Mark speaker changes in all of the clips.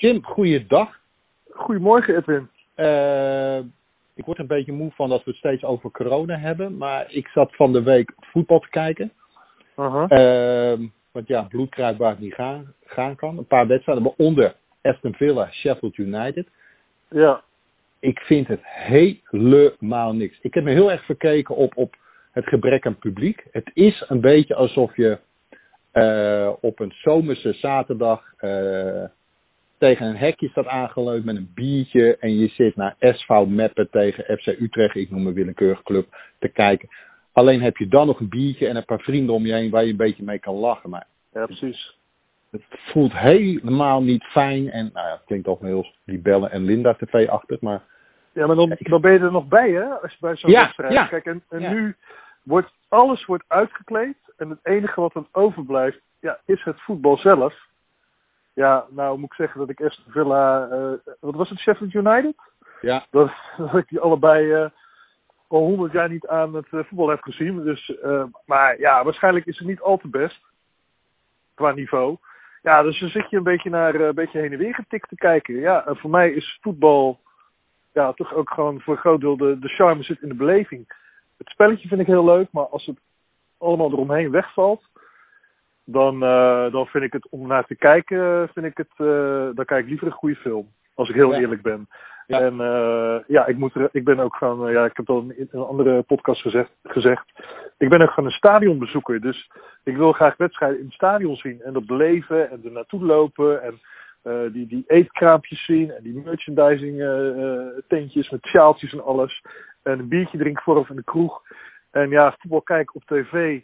Speaker 1: Jim, goeiedag.
Speaker 2: Goedemorgen, Edwin.
Speaker 1: Uh, ik word een beetje moe van dat we het steeds over corona hebben. Maar ik zat van de week voetbal te kijken. Uh, want ja, bloedkruid waar het niet gaan, gaan kan. Een paar wedstrijden, waaronder Aston Villa, Sheffield United.
Speaker 2: Ja.
Speaker 1: Ik vind het helemaal niks. Ik heb me heel erg verkeken op, op het gebrek aan publiek. Het is een beetje alsof je uh, op een zomerse zaterdag uh, tegen een hekje staat aangeleund met een biertje en je zit naar SV Meppen tegen FC Utrecht, ik noem een willekeurige club, te kijken. Alleen heb je dan nog een biertje en een paar vrienden om je heen waar je een beetje mee kan lachen. Maar
Speaker 2: ja, precies.
Speaker 1: Het voelt helemaal niet fijn en nou ja, het klinkt toch heel Libelle en Linda tv-achtig, maar...
Speaker 2: Ja, maar dan, dan ben je er nog bij, hè? Als je bij zo'n
Speaker 1: Ja,
Speaker 2: wedstrijd...
Speaker 1: ja.
Speaker 2: Kijk, en, en
Speaker 1: Ja.
Speaker 2: nu wordt alles wordt uitgekleed en het enige wat dan overblijft, ja, is het voetbal zelf. Ja, nou moet ik zeggen dat ik Aston Villa, eh, wat was het, Sheffield United?
Speaker 1: Ja,
Speaker 2: Dat, dat ik die allebei eh, al honderd jaar niet aan het eh, voetbal heb gezien. Dus, maar ja, waarschijnlijk is het niet al te best qua niveau. Ja, dus dan zit je een beetje naar een beetje heen en weer getikt te kijken. Ja, voor mij is voetbal ja, toch ook gewoon voor een groot deel de, de charme zit in de beleving. Het spelletje vind ik heel leuk, maar als het allemaal eromheen wegvalt, dan, eh, dan vind ik het om naar te kijken, vind ik het, eh, dan kijk ik liever een goede film. Als ik heel
Speaker 1: Ja.
Speaker 2: eerlijk ben.
Speaker 1: Ja.
Speaker 2: En eh, ja, ik, moet er, ik ben ook eh, ja, ik heb al in een andere podcast gezegd, gezegd. Ik ben ook gewoon een stadionbezoeker. Dus ik wil graag wedstrijden in het stadion zien. En dat beleven en er naartoe lopen. En die, die eetkraampjes zien. En die merchandising tentjes met sjaaltjes en alles. En een biertje drinken vooraf in de kroeg. En ja, voetbal kijken op tv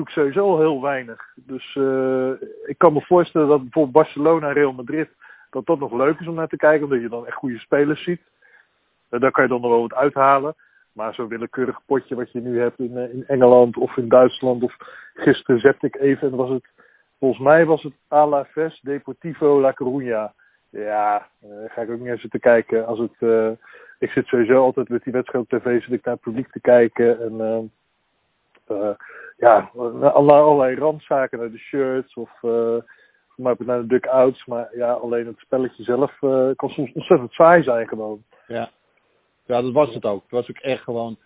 Speaker 2: ik sowieso heel weinig. Dus eh, ik kan me voorstellen dat bijvoorbeeld Barcelona Real Madrid dat dat nog leuk is om naar te kijken, omdat je dan echt goede spelers ziet. Eh, daar kan je dan nog wel wat uithalen. Maar zo'n willekeurig potje wat je nu hebt in, eh, in Engeland of in Duitsland. Of gisteren zette ik even en was het, volgens mij was het Alaves Deportivo La Coruña. Ja, ga ik ook niet eens zitten kijken. Als het, ik zit sowieso altijd met die wedstrijd op tv, zit ik naar het publiek te kijken. En ja, allerlei, allerlei randzaken naar de shirts of eh maar naar de duck-outs. Maar ja, alleen het spelletje zelf eh, kan soms ontzettend saai zijn gewoon.
Speaker 1: ja. Ja, dat was het ook. Het was ook echt gewoon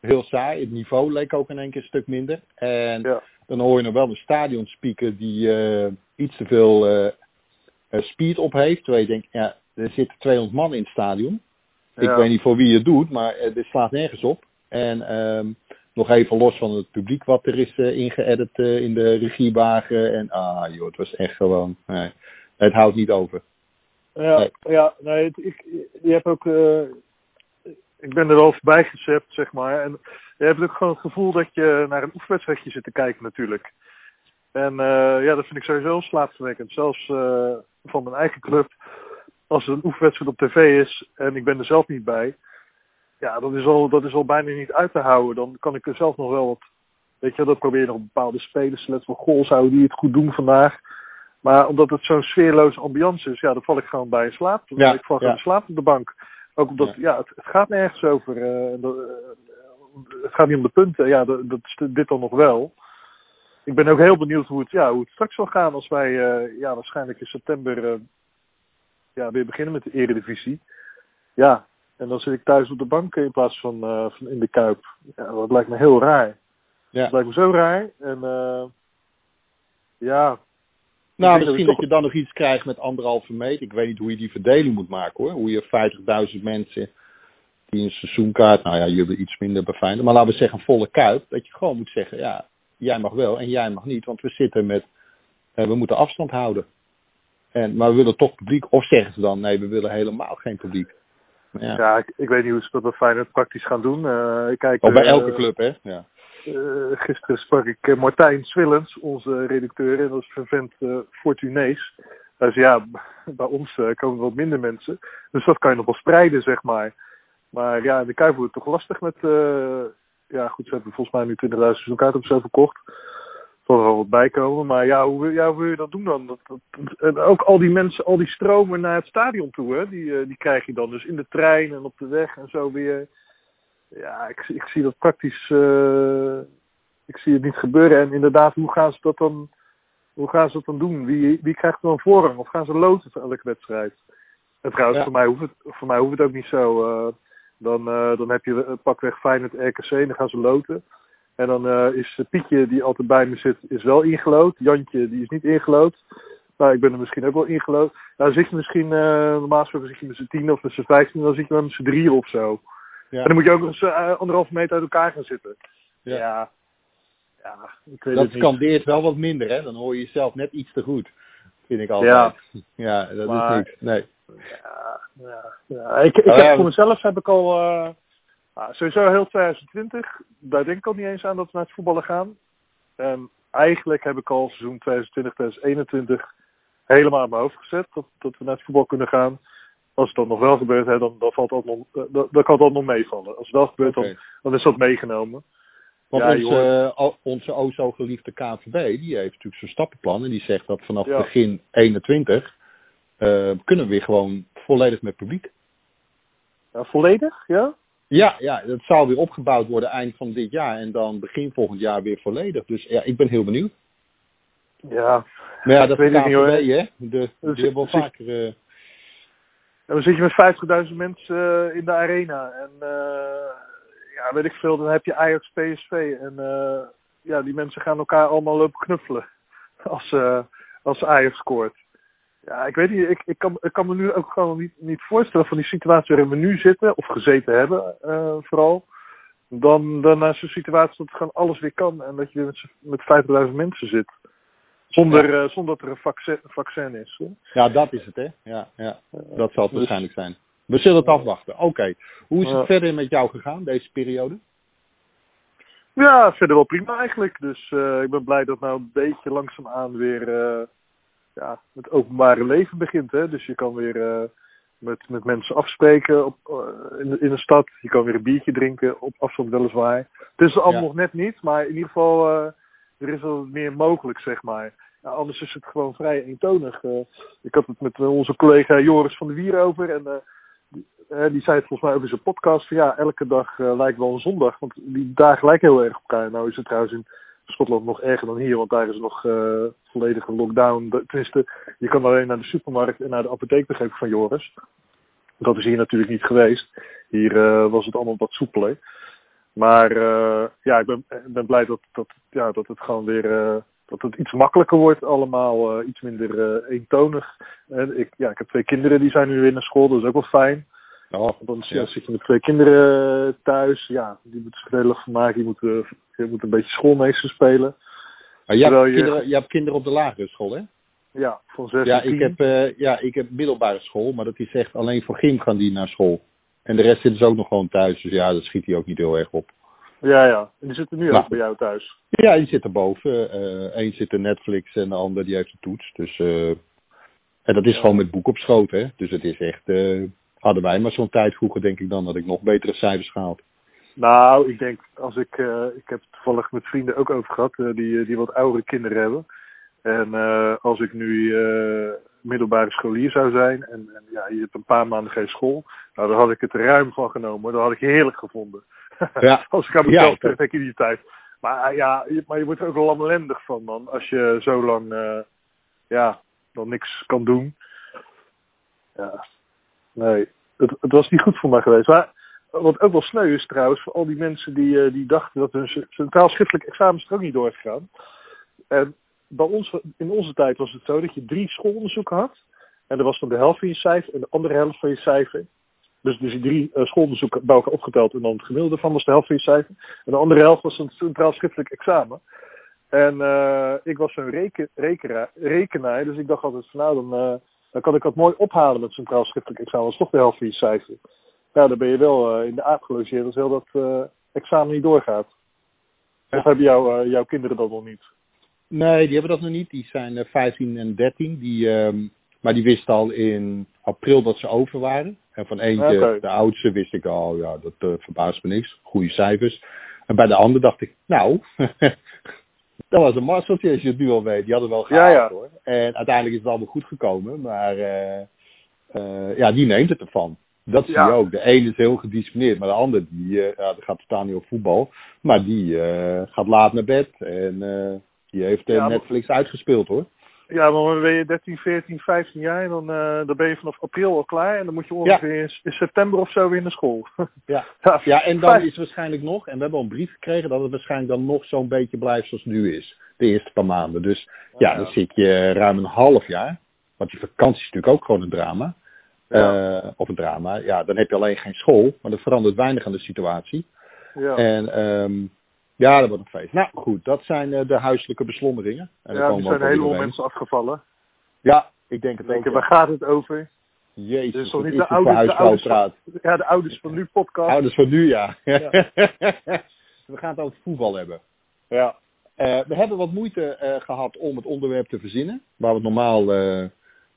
Speaker 1: heel saai. Het niveau leek ook in één keer een stuk minder. En
Speaker 2: Ja.
Speaker 1: dan hoor je nog wel een stadionspeaker die eh, iets te veel eh, eh, speed op heeft. Terwijl je denkt, ja, er zitten 200 man in het stadion. Ik weet niet voor wie je het doet, maar eh, dit slaat nergens op. En ehm, nog even los van het publiek wat er is eh, ingeëdit eh, in de regiewagen. En ah joh, het was echt gewoon, nee, het houdt niet over.
Speaker 2: Ja,
Speaker 1: Nee.
Speaker 2: ja nee, het- ik, je hebt ook, eh, ik ben er wel voorbij zeg maar. En je hebt ook gewoon het gevoel dat je naar een oefenwedstrijdje zit te kijken natuurlijk. En ja, dat vind ik sowieso slaapverwekkend. Zelfs van mijn eigen club. Als er een oefenwedstrijd op tv is en ik ben er zelf niet bij. Ja, dat is al, dat is al bijna niet uit te houden. Dan kan ik er zelf nog wel wat... Weet je, dat probeer je nog bepaalde spelers te letten van... Goh, zouden die het goed doen vandaag? Maar omdat het zo'n sfeerloze ambiance is, ja, dan val ik gewoon bij in slaap. Dan
Speaker 1: Ja,
Speaker 2: ik val gewoon slaap op de bank. Ook omdat,
Speaker 1: Ja.
Speaker 2: ja, het, het gaat nergens over. eh, eh, het gaat niet om de punten. Ja, dat, dat is dit dan nog wel. Ik ben ook heel benieuwd hoe het, ja, hoe het straks zal gaan als wij eh, ja, waarschijnlijk in september ja, weer beginnen met de eredivisie. Ja, en dan zit ik thuis op de bank in plaats van, eh, van in de kuip. Ja, dat lijkt me heel raar.
Speaker 1: Ja.
Speaker 2: Dat lijkt me zo raar. En eh, ja,
Speaker 1: Nou,
Speaker 2: dat
Speaker 1: misschien dat je dan nog iets krijgt met anderhalve meter. Ik weet niet hoe je die verdeling moet maken hoor. Hoe je 50.000 mensen die een seizoenkaart, nou ja, jullie iets minder befijnen. Maar laten we zeggen een volle kuip. Dat je gewoon moet zeggen, ja, jij mag wel en jij mag niet. Want we zitten met, eh, we moeten afstand houden. En, maar we willen toch publiek. Of zeggen ze dan, nee, we willen helemaal geen publiek. Ja.
Speaker 2: Ja, ik, ik weet niet hoe ze dat bij Feyenoord praktisch gaan doen. Eh, ik kijk,
Speaker 1: bij
Speaker 2: eh,
Speaker 1: elke club, hè? Ja.
Speaker 2: eh, gisteren sprak ik Martijn Swillens, onze redacteur, en dat is een vent eh Fortunees. Hij zei, ja, bij ons komen wat minder mensen. Dus dat kan je nog wel spreiden, zeg maar. Maar ja, de Kuip wordt toch lastig met... ja, goed, ze hebben volgens mij nu 20.000 seizoenkaarten of zo verkocht. Zal er wel wat bij komen. Maar ja, hoe, wil- ja, hoe wil je dat doen dan? Dat, dat, en ook al die mensen, al die stromen naar het stadion toe, hè, die, eh, die krijg je dan dus in de trein en op de weg en zo weer. Ja, ik, ik zie dat praktisch. eh, ik zie het niet gebeuren. En inderdaad, hoe gaan ze dat dan Hoe gaan ze dat dan doen? Wie, wie krijgt dan voorrang? Of gaan ze loten voor elke wedstrijd? En trouwens,
Speaker 1: Ja.
Speaker 2: voor, mij hoeft het, voor mij hoeft het ook niet zo. eh, dan, dan heb je pakweg Feyenoord RKC en dan gaan ze loten. En dan eh, is Pietje, die altijd bij me zit, is wel ingelood. Jantje, die is niet ingelood. Nou, ik ben er misschien ook wel ingelood. Nou, dan zit je misschien, eh, normaal gesproken zit je met z'n tien of met z'n vijftien, dan zit je wel met z'n drieën of zo.
Speaker 1: Ja.
Speaker 2: En dan moet je ook nog eens eh, anderhalve meter uit elkaar gaan zitten.
Speaker 1: Ja.
Speaker 2: Ja, ja, ik weet
Speaker 1: Dat
Speaker 2: het niet.
Speaker 1: scandeert wel wat minder, hè? Dan hoor je jezelf net iets te goed. Vind ik altijd. Ja, dat
Speaker 2: Maar-
Speaker 1: is niks. Nee.
Speaker 2: Ja, ja, ja. Ik, ik
Speaker 1: Oh,
Speaker 2: heb
Speaker 1: ja.
Speaker 2: voor mezelf heb ik al eh, nou, sowieso heel 2020. Daar denk ik al niet eens aan dat we naar het voetballen gaan. En eigenlijk heb ik al seizoen 2020, 2021 helemaal in mijn hoofd gezet dat, dat we naar het voetbal kunnen gaan. Als het dan nog wel gebeurt, hè, dan, dan, valt dat nog, eh, dan, dan kan dat nog meevallen. Als het wel gebeurt, dan, dan is dat meegenomen.
Speaker 1: Want
Speaker 2: Ja,
Speaker 1: onze, o- onze o zo geliefde KNVB, die heeft natuurlijk zo'n stappenplan. En die zegt dat vanaf
Speaker 2: Ja.
Speaker 1: begin 21 eh, kunnen we weer gewoon volledig met publiek.
Speaker 2: Ja, volledig, ja?
Speaker 1: Ja, ja, dat zal weer opgebouwd worden eind van dit jaar. En dan begin volgend jaar weer volledig. Dus ja, ik ben heel benieuwd.
Speaker 2: Ja.
Speaker 1: Maar ja, dat
Speaker 2: weet het niet, hoor.
Speaker 1: Hè? De,
Speaker 2: Dus-
Speaker 1: die hebben wel
Speaker 2: dus ik-
Speaker 1: vaker... eh,
Speaker 2: En dan zit je met 50.000 mensen eh, in de arena. En eh, ja, weet ik veel, dan heb je Ajax PSV. En ja, die mensen gaan elkaar allemaal lopen knuffelen. Als, als Ajax scoort. Ja, ik weet niet, ik, ik, kan, ik kan me nu ook gewoon niet, niet voorstellen van die situatie waarin we nu zitten, of gezeten hebben eh, vooral. Dan, dan naar zo'n situatie dat gewoon alles weer kan en dat je weer met, met 50.000 mensen zit. Zonder, eh, zonder dat er een vaccin, vaccin is. hè.
Speaker 1: Ja, dat is het, hè? Ja, ja. Dat zal het
Speaker 2: Dus-
Speaker 1: waarschijnlijk zijn. We zullen het afwachten. Oké. Hoe is het verder met jou gegaan, deze periode?
Speaker 2: Ja, verder wel prima eigenlijk. Dus eh, ik ben blij dat nou een beetje langzaamaan weer eh, ja, het openbare leven begint. Hè? Dus je kan weer eh, met, met mensen afspreken op, eh, in, de, in de stad. Je kan weer een biertje drinken, op afstand weliswaar. Het is allemaal
Speaker 1: Ja.
Speaker 2: nog net niet, maar in ieder geval eh, er is wel wat meer mogelijk, zeg maar. Ja, anders is het gewoon vrij eentonig. Ik had het met onze collega Joris van de Wier over. En die, die zei het volgens mij ook in zijn podcast. Van, ja, elke dag lijkt wel een zondag. Want die dagen lijken heel erg op elkaar. Nou is het trouwens in Schotland nog erger dan hier. Want daar is nog eh, volledige lockdown. Tenminste, je kan alleen naar de supermarkt en naar de apotheek begrepen van Joris. Dat is hier natuurlijk niet geweest. Hier eh, was het allemaal wat soepeler. Maar eh, ja, ik ben, ben blij dat, dat, ja, dat het gewoon weer dat het iets makkelijker wordt allemaal. iets minder eentonig. En ik, ja, ik heb twee kinderen die zijn nu weer naar school. Dat is ook wel fijn. Dan
Speaker 1: Ja.
Speaker 2: ja, zit je met twee kinderen eh, thuis. Ja, die moeten zich erg van maken. Je moet, eh, je moet een beetje schoolmeester spelen.
Speaker 1: Maar jij,
Speaker 2: Terwijl
Speaker 1: hebt
Speaker 2: je-
Speaker 1: kinderen, jij hebt kinderen op de lagere school, hè?
Speaker 2: Ja, van zes
Speaker 1: Ja ik, heb, eh, ja, ik heb middelbare school, maar dat is echt alleen voor gym gaan die naar school. En de rest zitten ze ook nog gewoon thuis, dus ja, dat schiet hij ook niet heel erg op.
Speaker 2: Ja, ja. En die zitten nu
Speaker 1: Nou.
Speaker 2: ook bij jou thuis.
Speaker 1: Ja, die zit erboven. Eh Eén zit in Netflix en de ander die heeft een toets. Dus, eh, en dat is
Speaker 2: Ja.
Speaker 1: gewoon met boek op schoot, hè. Dus het is echt... hadden wij maar zo'n tijd vroeger, denk ik dan, dat ik nog betere cijfers gehaald.
Speaker 2: Nou, ik denk, als ik, eh, ik heb het toevallig met vrienden ook over gehad, eh, die, eh, die wat oudere kinderen hebben. En als ik nu middelbare scholier zou zijn en, en ja, je hebt een paar maanden geen school, nou, dan had ik het ruim van genomen. Dat had ik heerlijk gevonden.
Speaker 1: Ja.
Speaker 2: als ik aan mezelf
Speaker 1: Ja.
Speaker 2: terugdenk in die tijd. Maar ja, je, maar je wordt er ook wel lamlendig van, man. Als je zo lang, ja, dan niks kan doen. Ja, nee, het, het was niet goed voor mij geweest. Maar wat ook wel sneu is trouwens, voor al die mensen die, eh, die dachten dat hun centraal schriftelijk examen er ook niet door is gegaan. En bij ons, in onze tijd was het zo dat je drie schoolonderzoeken had. En er was dan de helft van je cijfer en de andere helft van je cijfer. Dus, dus die drie eh, schoolonderzoeken bij opgeteld en dan het gemiddelde van was de helft van je cijfer. En de andere helft was een centraal schriftelijk examen. En eh, ik was zo'n reken, rekena- rekenaar, dus ik dacht altijd van nou, dan, dan kan ik dat mooi ophalen met centraal schriftelijk examen. Dat is toch de helft van je cijfer. Ja, dan ben je wel eh, in de aap gelogeerd als heel dat eh, examen niet doorgaat. Of hebben jou, eh, jouw kinderen dat nog niet?
Speaker 1: Nee, die hebben dat nog niet. Die zijn eh, 15 en 13. Die, ehm, maar die wisten al in april dat ze over waren. En van eentje, de oudste, wist ik al, ja, dat verbaast me niks. Goede cijfers. En bij de ander dacht ik, nou, dat was een marseltje als je het nu al weet. Die hadden wel gehaald
Speaker 2: ja.
Speaker 1: hoor. En uiteindelijk is het allemaal goed gekomen. Maar eh, eh, ja, die neemt het ervan. Dat zie je ook. De ene is heel gedisciplineerd, maar de ander die, eh, die gaat totaal niet op voetbal. Maar die gaat laat naar bed. En Die heeft Netflix uitgespeeld hoor.
Speaker 2: Ja, maar dan ben je 13, 14, 15 jaar en dan, eh, dan ben je vanaf april al klaar. En dan moet je ongeveer in, in september of zo weer naar school.
Speaker 1: Ja.
Speaker 2: ja,
Speaker 1: Ja, en dan is waarschijnlijk nog, en we hebben al een brief gekregen, dat het waarschijnlijk dan nog zo'n beetje blijft zoals het nu is. De eerste paar maanden. Dus ja,
Speaker 2: Ja.
Speaker 1: dan zit je ruim een half jaar. Want die vakantie is natuurlijk ook gewoon een drama. Eh, of een drama. Ja, dan heb je alleen geen school, maar dat verandert weinig aan de situatie.
Speaker 2: ja.
Speaker 1: En ehm, ja, dat wordt een feest. Nou goed, dat zijn eh, de huiselijke beslommeringen. En
Speaker 2: ja,
Speaker 1: komen
Speaker 2: er zijn
Speaker 1: ook
Speaker 2: een heleboel
Speaker 1: doorheen.
Speaker 2: mensen afgevallen.
Speaker 1: Ja, ik denk het ook.
Speaker 2: Denken,
Speaker 1: ja.
Speaker 2: waar gaat het over?
Speaker 1: Jezus,
Speaker 2: toch
Speaker 1: wat
Speaker 2: niet de ouders, de ouders
Speaker 1: praat.
Speaker 2: Ja, de ouders van nu podcast.
Speaker 1: Ouders van nu, ja.
Speaker 2: Ja.
Speaker 1: we gaan het over voetbal hebben.
Speaker 2: Ja.
Speaker 1: Eh, we hebben wat moeite eh, gehad om het onderwerp te verzinnen. Waar we het normaal eh,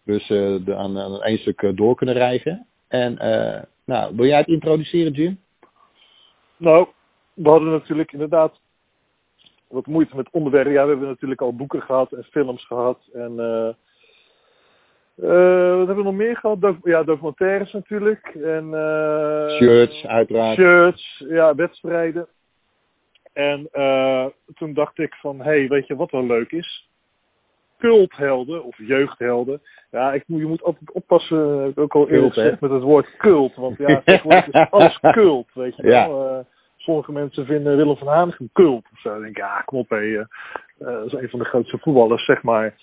Speaker 1: dus eh, de, aan, aan één stuk door kunnen rijgen. En eh, nou, wil jij het introduceren, Jim?
Speaker 2: Nou, we hadden natuurlijk inderdaad wat moeite met onderwerpen. Ja, we hebben natuurlijk al boeken gehad en films gehad. En eh, eh, wat hebben we nog meer gehad? Ja, documentaires natuurlijk. En, eh,
Speaker 1: Shirts, uiteraard.
Speaker 2: Shirts, ja, wedstrijden. En eh, toen dacht ik van, hé, hey, weet je wat wel leuk is? Culthelden of jeugdhelden. Ja, ik, moet- je moet altijd oppassen, heb ik ook al eerder gezegd, met het woord cult. Want ja, tegenwoordig is alles cult, weet je
Speaker 1: Ja.
Speaker 2: wel. Eh, sommige mensen vinden Willem van Hanegem cult of zo. Dan denk ik, ja, kom op, hé. eh, eh, dat is een van de grootste voetballers, zeg maar.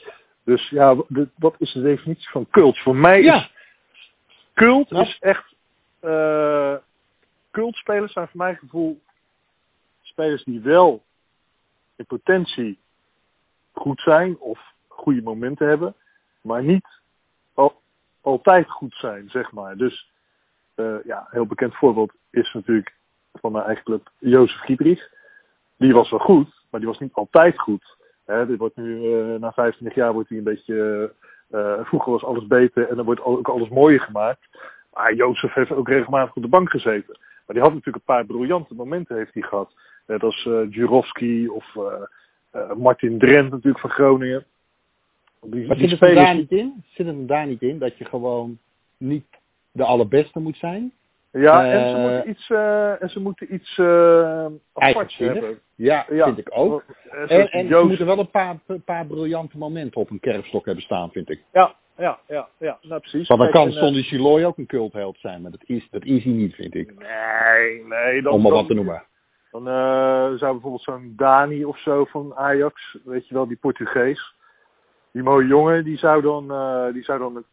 Speaker 2: Dus ja, de- wat is de definitie van cult? Voor mij
Speaker 1: Ja.
Speaker 2: is cult
Speaker 1: Ja.
Speaker 2: is echt... eh cultspelers zijn voor mijn gevoel spelers die wel in potentie goed zijn of goede momenten hebben, maar niet al, altijd goed zijn, zeg maar. Dus ja, een heel bekend voorbeeld is natuurlijk van mijn eigen club Jozef Giedrich. Die was wel goed, maar die was niet altijd goed. Hè, dit wordt nu, eh, na 25 jaar wordt hij een beetje... eh, vroeger was alles beter en dan wordt ook alles mooier gemaakt. Maar Jozef heeft ook regelmatig op de bank gezeten. Maar die had natuurlijk een paar briljante momenten heeft hij gehad. Net als eh Jurovski of Martin Drent natuurlijk van Groningen. Die,
Speaker 1: Maar
Speaker 2: die
Speaker 1: zit het daar niet in? Zit het daar niet in dat je gewoon niet de allerbeste moet zijn?
Speaker 2: Ja, en ze
Speaker 1: Eh,
Speaker 2: moeten iets, eh, en ze moeten iets eh aparts hebben.
Speaker 1: Ja,
Speaker 2: Ja.
Speaker 1: vind ik ook.
Speaker 2: Eh,
Speaker 1: En, en ze moeten wel een paar, een paar briljante momenten op een kerfstok hebben staan, vind ik.
Speaker 2: Ja, ja, ja, ja, nou precies.
Speaker 1: Want dan
Speaker 2: Kijk,
Speaker 1: kan
Speaker 2: eh,
Speaker 1: Sonny Chiloy ook een cultheld zijn, maar dat is, dat is hij niet, vind ik.
Speaker 2: Nee, nee. Dan,
Speaker 1: Om maar wat te noemen.
Speaker 2: Dan eh, zou bijvoorbeeld zo'n Dani of zo van Ajax, weet je wel, die Portugees. Die mooie jongen, die zou dan, eh, die zou dan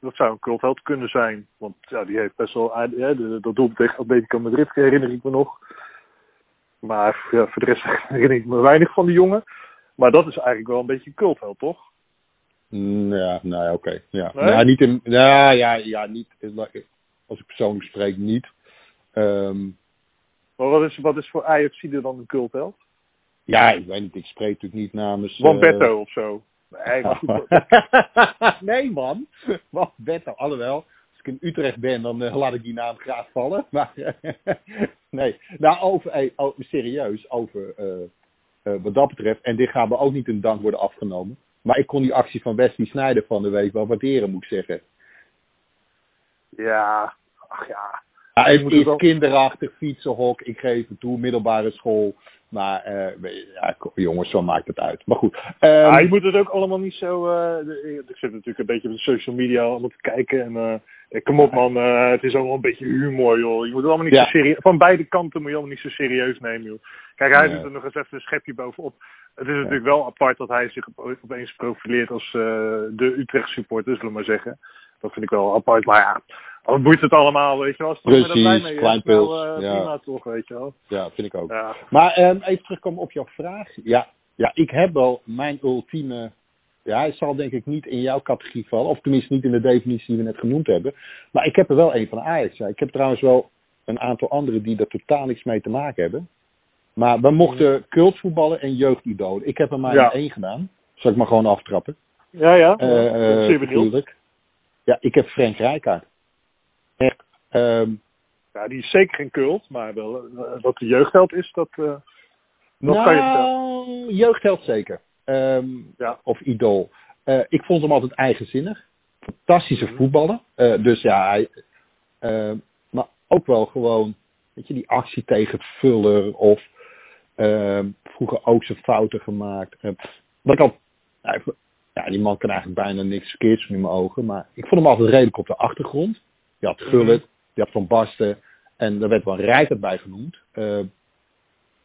Speaker 2: dat zou een cultheld kunnen zijn. Want ja, die heeft best wel, ja, de- dat doel tegen Atletico Madrid herinner ik me nog. Maar ja, voor de rest herinner ik me weinig van die jongen. Maar dat is eigenlijk wel een beetje een cultheld, toch?
Speaker 1: Mm, Ja, nou ja, oké. Ja.
Speaker 2: Nee?
Speaker 1: Nou, niet in, ja, ja, ja, niet, als ik persoonlijk spreek, niet. Ehm,
Speaker 2: Maar wat is, wat is voor Ajax er dan een cultheld?
Speaker 1: ja, ik weet niet, ik spreek natuurlijk niet namens...
Speaker 2: Van
Speaker 1: eh,
Speaker 2: Betto of zo. Nee, dat-
Speaker 1: nee, man. Wat Betto, alhoewel. Als ik in Utrecht ben, dan eh, laat ik die naam graag vallen. Maar nee, nou, over, hey, oh, serieus, over eh, eh, wat dat betreft. En dit gaat me ook niet in dank worden afgenomen. Maar ik kon die actie van Wesley Snijder van de week wel waarderen, moet ik zeggen.
Speaker 2: ja, ach ja.
Speaker 1: Ja, het is
Speaker 2: wel-
Speaker 1: kinderachtig, fietsenhok, ik geef het toe, middelbare school. Maar eh, ja, jongens, zo maakt het uit. Maar goed.
Speaker 2: Ja, je moet het ook allemaal niet zo. de- ik zit natuurlijk een beetje op de social media allemaal te kijken. En eh, kom op man, het is allemaal een beetje humor joh. Je moet het allemaal niet
Speaker 1: Ja.
Speaker 2: zo serieus. Van beide kanten moet je allemaal niet zo serieus nemen joh. Kijk, hij doet er nog eens even een schepje bovenop. Het is natuurlijk wel apart dat hij zich op- opeens profileert als de Utrecht supporter, zullen we maar zeggen. Dat vind ik wel apart. Maar ja, wat boeit het allemaal, weet je wel. Als het
Speaker 1: Precies,
Speaker 2: mee is,
Speaker 1: klein pils,
Speaker 2: eh,
Speaker 1: ja.
Speaker 2: Prima toch, weet je wel.
Speaker 1: ja, vind ik ook.
Speaker 2: Ja.
Speaker 1: Maar ehm, even terugkomen op jouw vraag. Ja, ja, ik heb wel mijn ultieme. Ja, hij zal denk ik niet in jouw categorie vallen. Of tenminste niet in de definitie die we net genoemd hebben. Maar ik heb er wel een van Ajax. Ja. Ik heb trouwens wel een aantal anderen die er totaal niks mee te maken hebben. Maar we mochten cultvoetballen en jeugdidolen. Ik heb er maar
Speaker 2: Ja.
Speaker 1: één gedaan. Zal ik maar gewoon aftrappen?
Speaker 2: Ja, ja. Benieuwd.
Speaker 1: natuurlijk. Ja, ik heb Frank Rijkaard. Ehm,
Speaker 2: Ja, die is zeker geen cult, maar wel, eh, dat de jeugdheld is, dat, dat kan je vertellen.
Speaker 1: nou, jeugdheld zeker. Ehm,
Speaker 2: Ja.
Speaker 1: Of idool. Eh, ik vond hem altijd eigenzinnig. Fantastische
Speaker 2: Mhm.
Speaker 1: voetballer. Dus ja, hij, eh, maar ook wel gewoon, weet je, die actie tegen het Vuller. Of Ehm, vroeger ook zijn fouten gemaakt. Wat ik al, ja, die man kan eigenlijk bijna niks verkeerds in mijn ogen. Maar ik vond hem altijd redelijk op de achtergrond. Je had Gullit, je Van Basten. En er werd wel Rijker bij genoemd. Uh,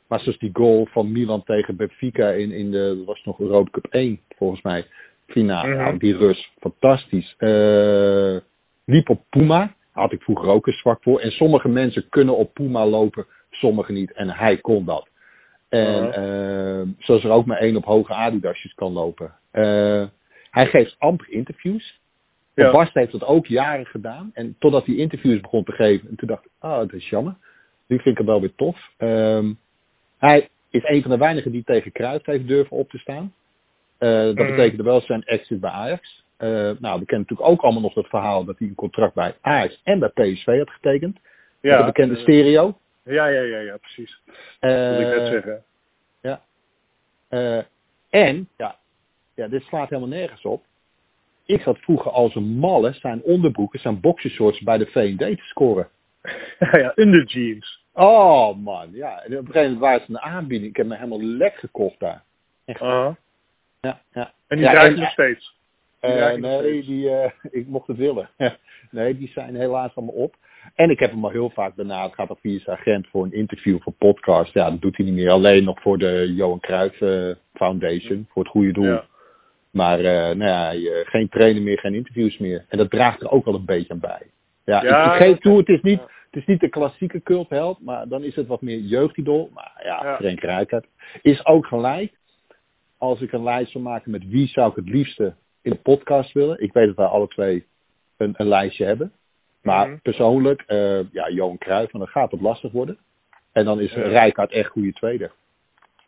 Speaker 1: maar zoals die goal van Milan tegen Benfica in, in de, was nog Europa Cup 1 volgens mij, finale. Mm nou, die Rus, fantastisch. Uh, liep op Puma, had ik vroeger ook een zwak voor. En sommige mensen kunnen op Puma lopen, sommigen niet. En hij kon dat. En uh, zoals er ook maar één op hoge Adidasjes kan lopen. Hij geeft amper interviews. Ja. Bast heeft dat ook jaren gedaan. En totdat hij interviews begon te geven. En toen dacht ik, oh, dat is jammer. Nu vind ik hem wel weer tof. Um, hij is een van de weinigen die tegen Cruijff heeft durven op te staan. Uh, dat mm. betekende wel zijn exit bij Ajax. Uh, nou, we kennen natuurlijk ook allemaal nog het verhaal dat hij een contract bij Ajax en bij PSV had getekend. Ja, de bekende stereo.
Speaker 2: Ja, ja, ja, ja, precies. Dat wil ik net zeggen.
Speaker 1: Ja. en, ja, ja, dit slaat helemaal nergens op. Ik zat vroeger als een malle zijn onderbroeken, zijn boxershorts bij de V&D te scoren.
Speaker 2: ja, ja, under jeans.
Speaker 1: Oh man, ja. En op een gegeven moment waren ze een aanbieding. Ik heb me helemaal lek gekocht daar.
Speaker 2: Echt. Uh
Speaker 1: ja, ja.
Speaker 2: En die ja, draait nog steeds?
Speaker 1: Die uh, nee, steeds. die, uh, ik mocht het willen. nee, die zijn helaas allemaal op. En ik heb hem al heel vaak benaderd. Gaat al via zijn agent voor een interview voor podcast. Ja, dat doet hij niet meer. Alleen nog voor de Johan Cruijff Foundation. Voor het goede doel. Ja. Maar nou ja, geen trainer meer, geen interviews meer. En dat draagt er ook wel een beetje aan bij. Ja, ja ik, ik geef toe, het is niet het is niet de klassieke cultheld, maar dan is het wat meer jeugdidol. Maar ja, ja. Frank Rijkaard is ook gelijk. Als ik een lijst zou maken met wie zou ik het liefste in de podcast willen. Ik weet dat wij alle twee een, een lijstje hebben. Maar mm-hmm. persoonlijk, uh, ja, Johan Cruijff, dan gaat het lastig worden. En dan is ja. Rijkaard echt goede tweede.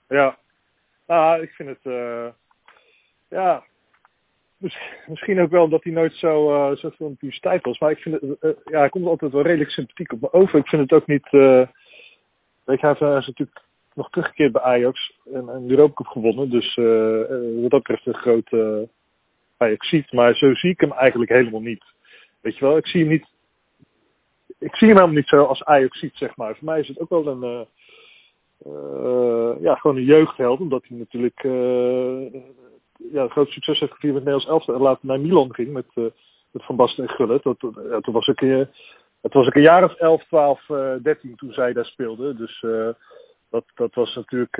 Speaker 2: Ja, nou, ik vind het, uh, ja, misschien ook wel omdat hij nooit zo, uh, zo publiciteit was. Maar ik vind het, uh, ja, hij komt altijd wel redelijk sympathiek op me over. Ik vind het ook niet, uh, weet je, hij is natuurlijk nog teruggekeerd bij Ajax en, en de Europa gewonnen. Dus wat dat betreft een grote Ajax ziet. Maar zo zie ik hem eigenlijk helemaal niet. Weet je wel, ik zie hem niet, ik zie hem helemaal niet zo als Ajax ziet, zeg maar. Voor mij is het ook wel een, ja, gewoon een jeugdheld. Omdat hij natuurlijk ja, groot succes heeft gevierd met Nederlands elftal en later naar Milan ging met, uh, met Van Basten en Gullit. Dat, ja, toen was ik, uh, het was ik een jaar of 11, 12, uh, 13 toen zij daar speelde. Dus uh, dat, dat was natuurlijk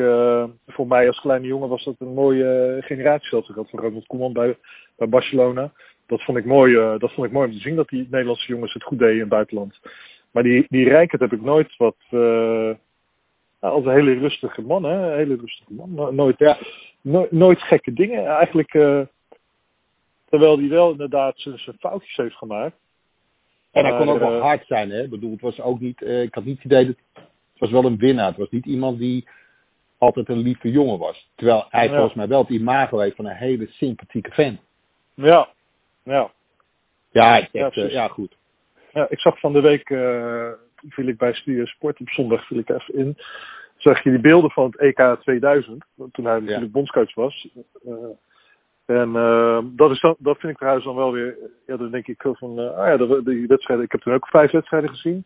Speaker 2: voor mij als kleine jongen was dat een mooie generatie dat ik had van Ronald Koeman bij, bij Barcelona. Dat vond ik mooi, dat vond ik mooi om te zien dat die Nederlandse jongens het goed deden in het buitenland. Maar die, die Rijkert heb ik nooit wat als een hele rustige man, hè? Een hele rustige man. Nooit, ja, no nooit gekke dingen. Eigenlijk, uh, terwijl hij wel inderdaad zijn, foutjes heeft gemaakt.
Speaker 1: En hij kon ook wel hard zijn, hè? Ik bedoel, het was ook niet, uh, ik had niet het idee dat, het was wel een winnaar. Het was niet iemand die altijd een lieve jongen was. Terwijl hij ja. volgens mij wel het imago heeft van een hele sympathieke fan.
Speaker 2: Ja, ja.
Speaker 1: Ja, echt, ja, ja goed.
Speaker 2: Ja, ik zag van de week, uh, viel ik bij Studio Sport op zondag, viel ik even in zag je die beelden van het EK 2000, toen hij natuurlijk ja. bondscoach was. Uh, en uh, dat, is dan, dat vind ik trouwens dan wel weer, ja, dan denk ik van, uh, ah ja, de, die wedstrijden, ik heb toen ook vijf wedstrijden gezien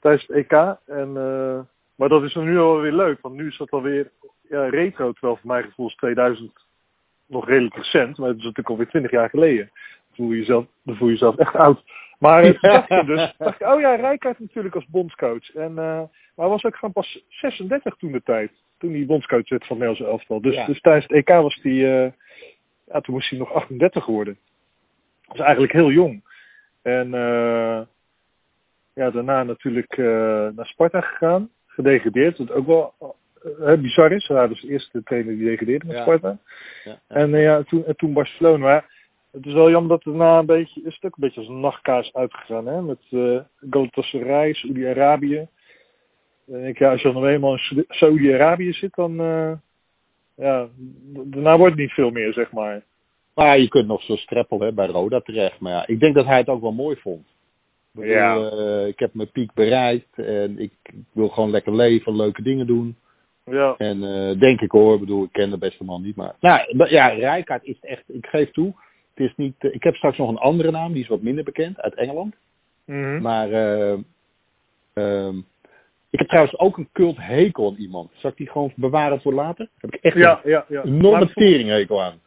Speaker 2: tijdens het EK. En, maar dat is dan nu alweer leuk, want nu is dat alweer ja, retro, terwijl voor mijn gevoel is 2000 nog redelijk recent, maar het is natuurlijk alweer 20 jaar geleden. Dan voel je jezelf, dan voel je jezelf echt oud. Maar ja. dacht ik dus, dacht ik, oh ja, Rijkaard natuurlijk als bondscoach. En, uh, maar hij was ook gewoon pas 36 toen de tijd. Toen hij bondscoach werd van Nederlands elftal. Dus, ja. dus tijdens het EK was hij, uh, ja, toen moest hij nog 38 worden. Dat is eigenlijk heel jong. En ja, daarna natuurlijk naar Sparta gegaan. Gedegradeerd, wat ook wel bizar is. Hij was de eerste trainer die degradeerde met ja. Sparta. Ja. En ja, toen, en toen Barcelona. Het is wel jammer dat het na een beetje, een stuk een beetje als een nachtkaas uitgegaan, hè? Met uh, Galatasaray, Saudi-Arabië. En ik, ja, als je dan eenmaal in Saudi-Arabië zit, dan, uh, ja, daarna wordt het niet veel meer, zeg maar.
Speaker 1: Maar ja, je kunt nog zo streppel hè, bij Roda terecht. Maar ja, ik denk dat hij het ook wel mooi vond. Ik, bedoel, ja. Uh, ik heb mijn piek bereikt en ik, ik, wil gewoon lekker leven, leuke dingen doen.
Speaker 2: Ja.
Speaker 1: En uh, denk ik hoor, ik bedoel, ik ken de beste man niet, maar... Nou, ja, Rijkaard is echt, ik geef toe, het is niet, uh, ik heb straks nog een andere naam, die is wat minder bekend, uit Engeland.
Speaker 2: Mm -hmm.
Speaker 1: Maar uh, uh, Ik heb trouwens ook een cult hekel aan iemand. Zal ik die gewoon bewaren voor later? Daar heb ik echt
Speaker 2: Ja, ja, ja.
Speaker 1: een enorme
Speaker 2: Maar
Speaker 1: teringhekel aan.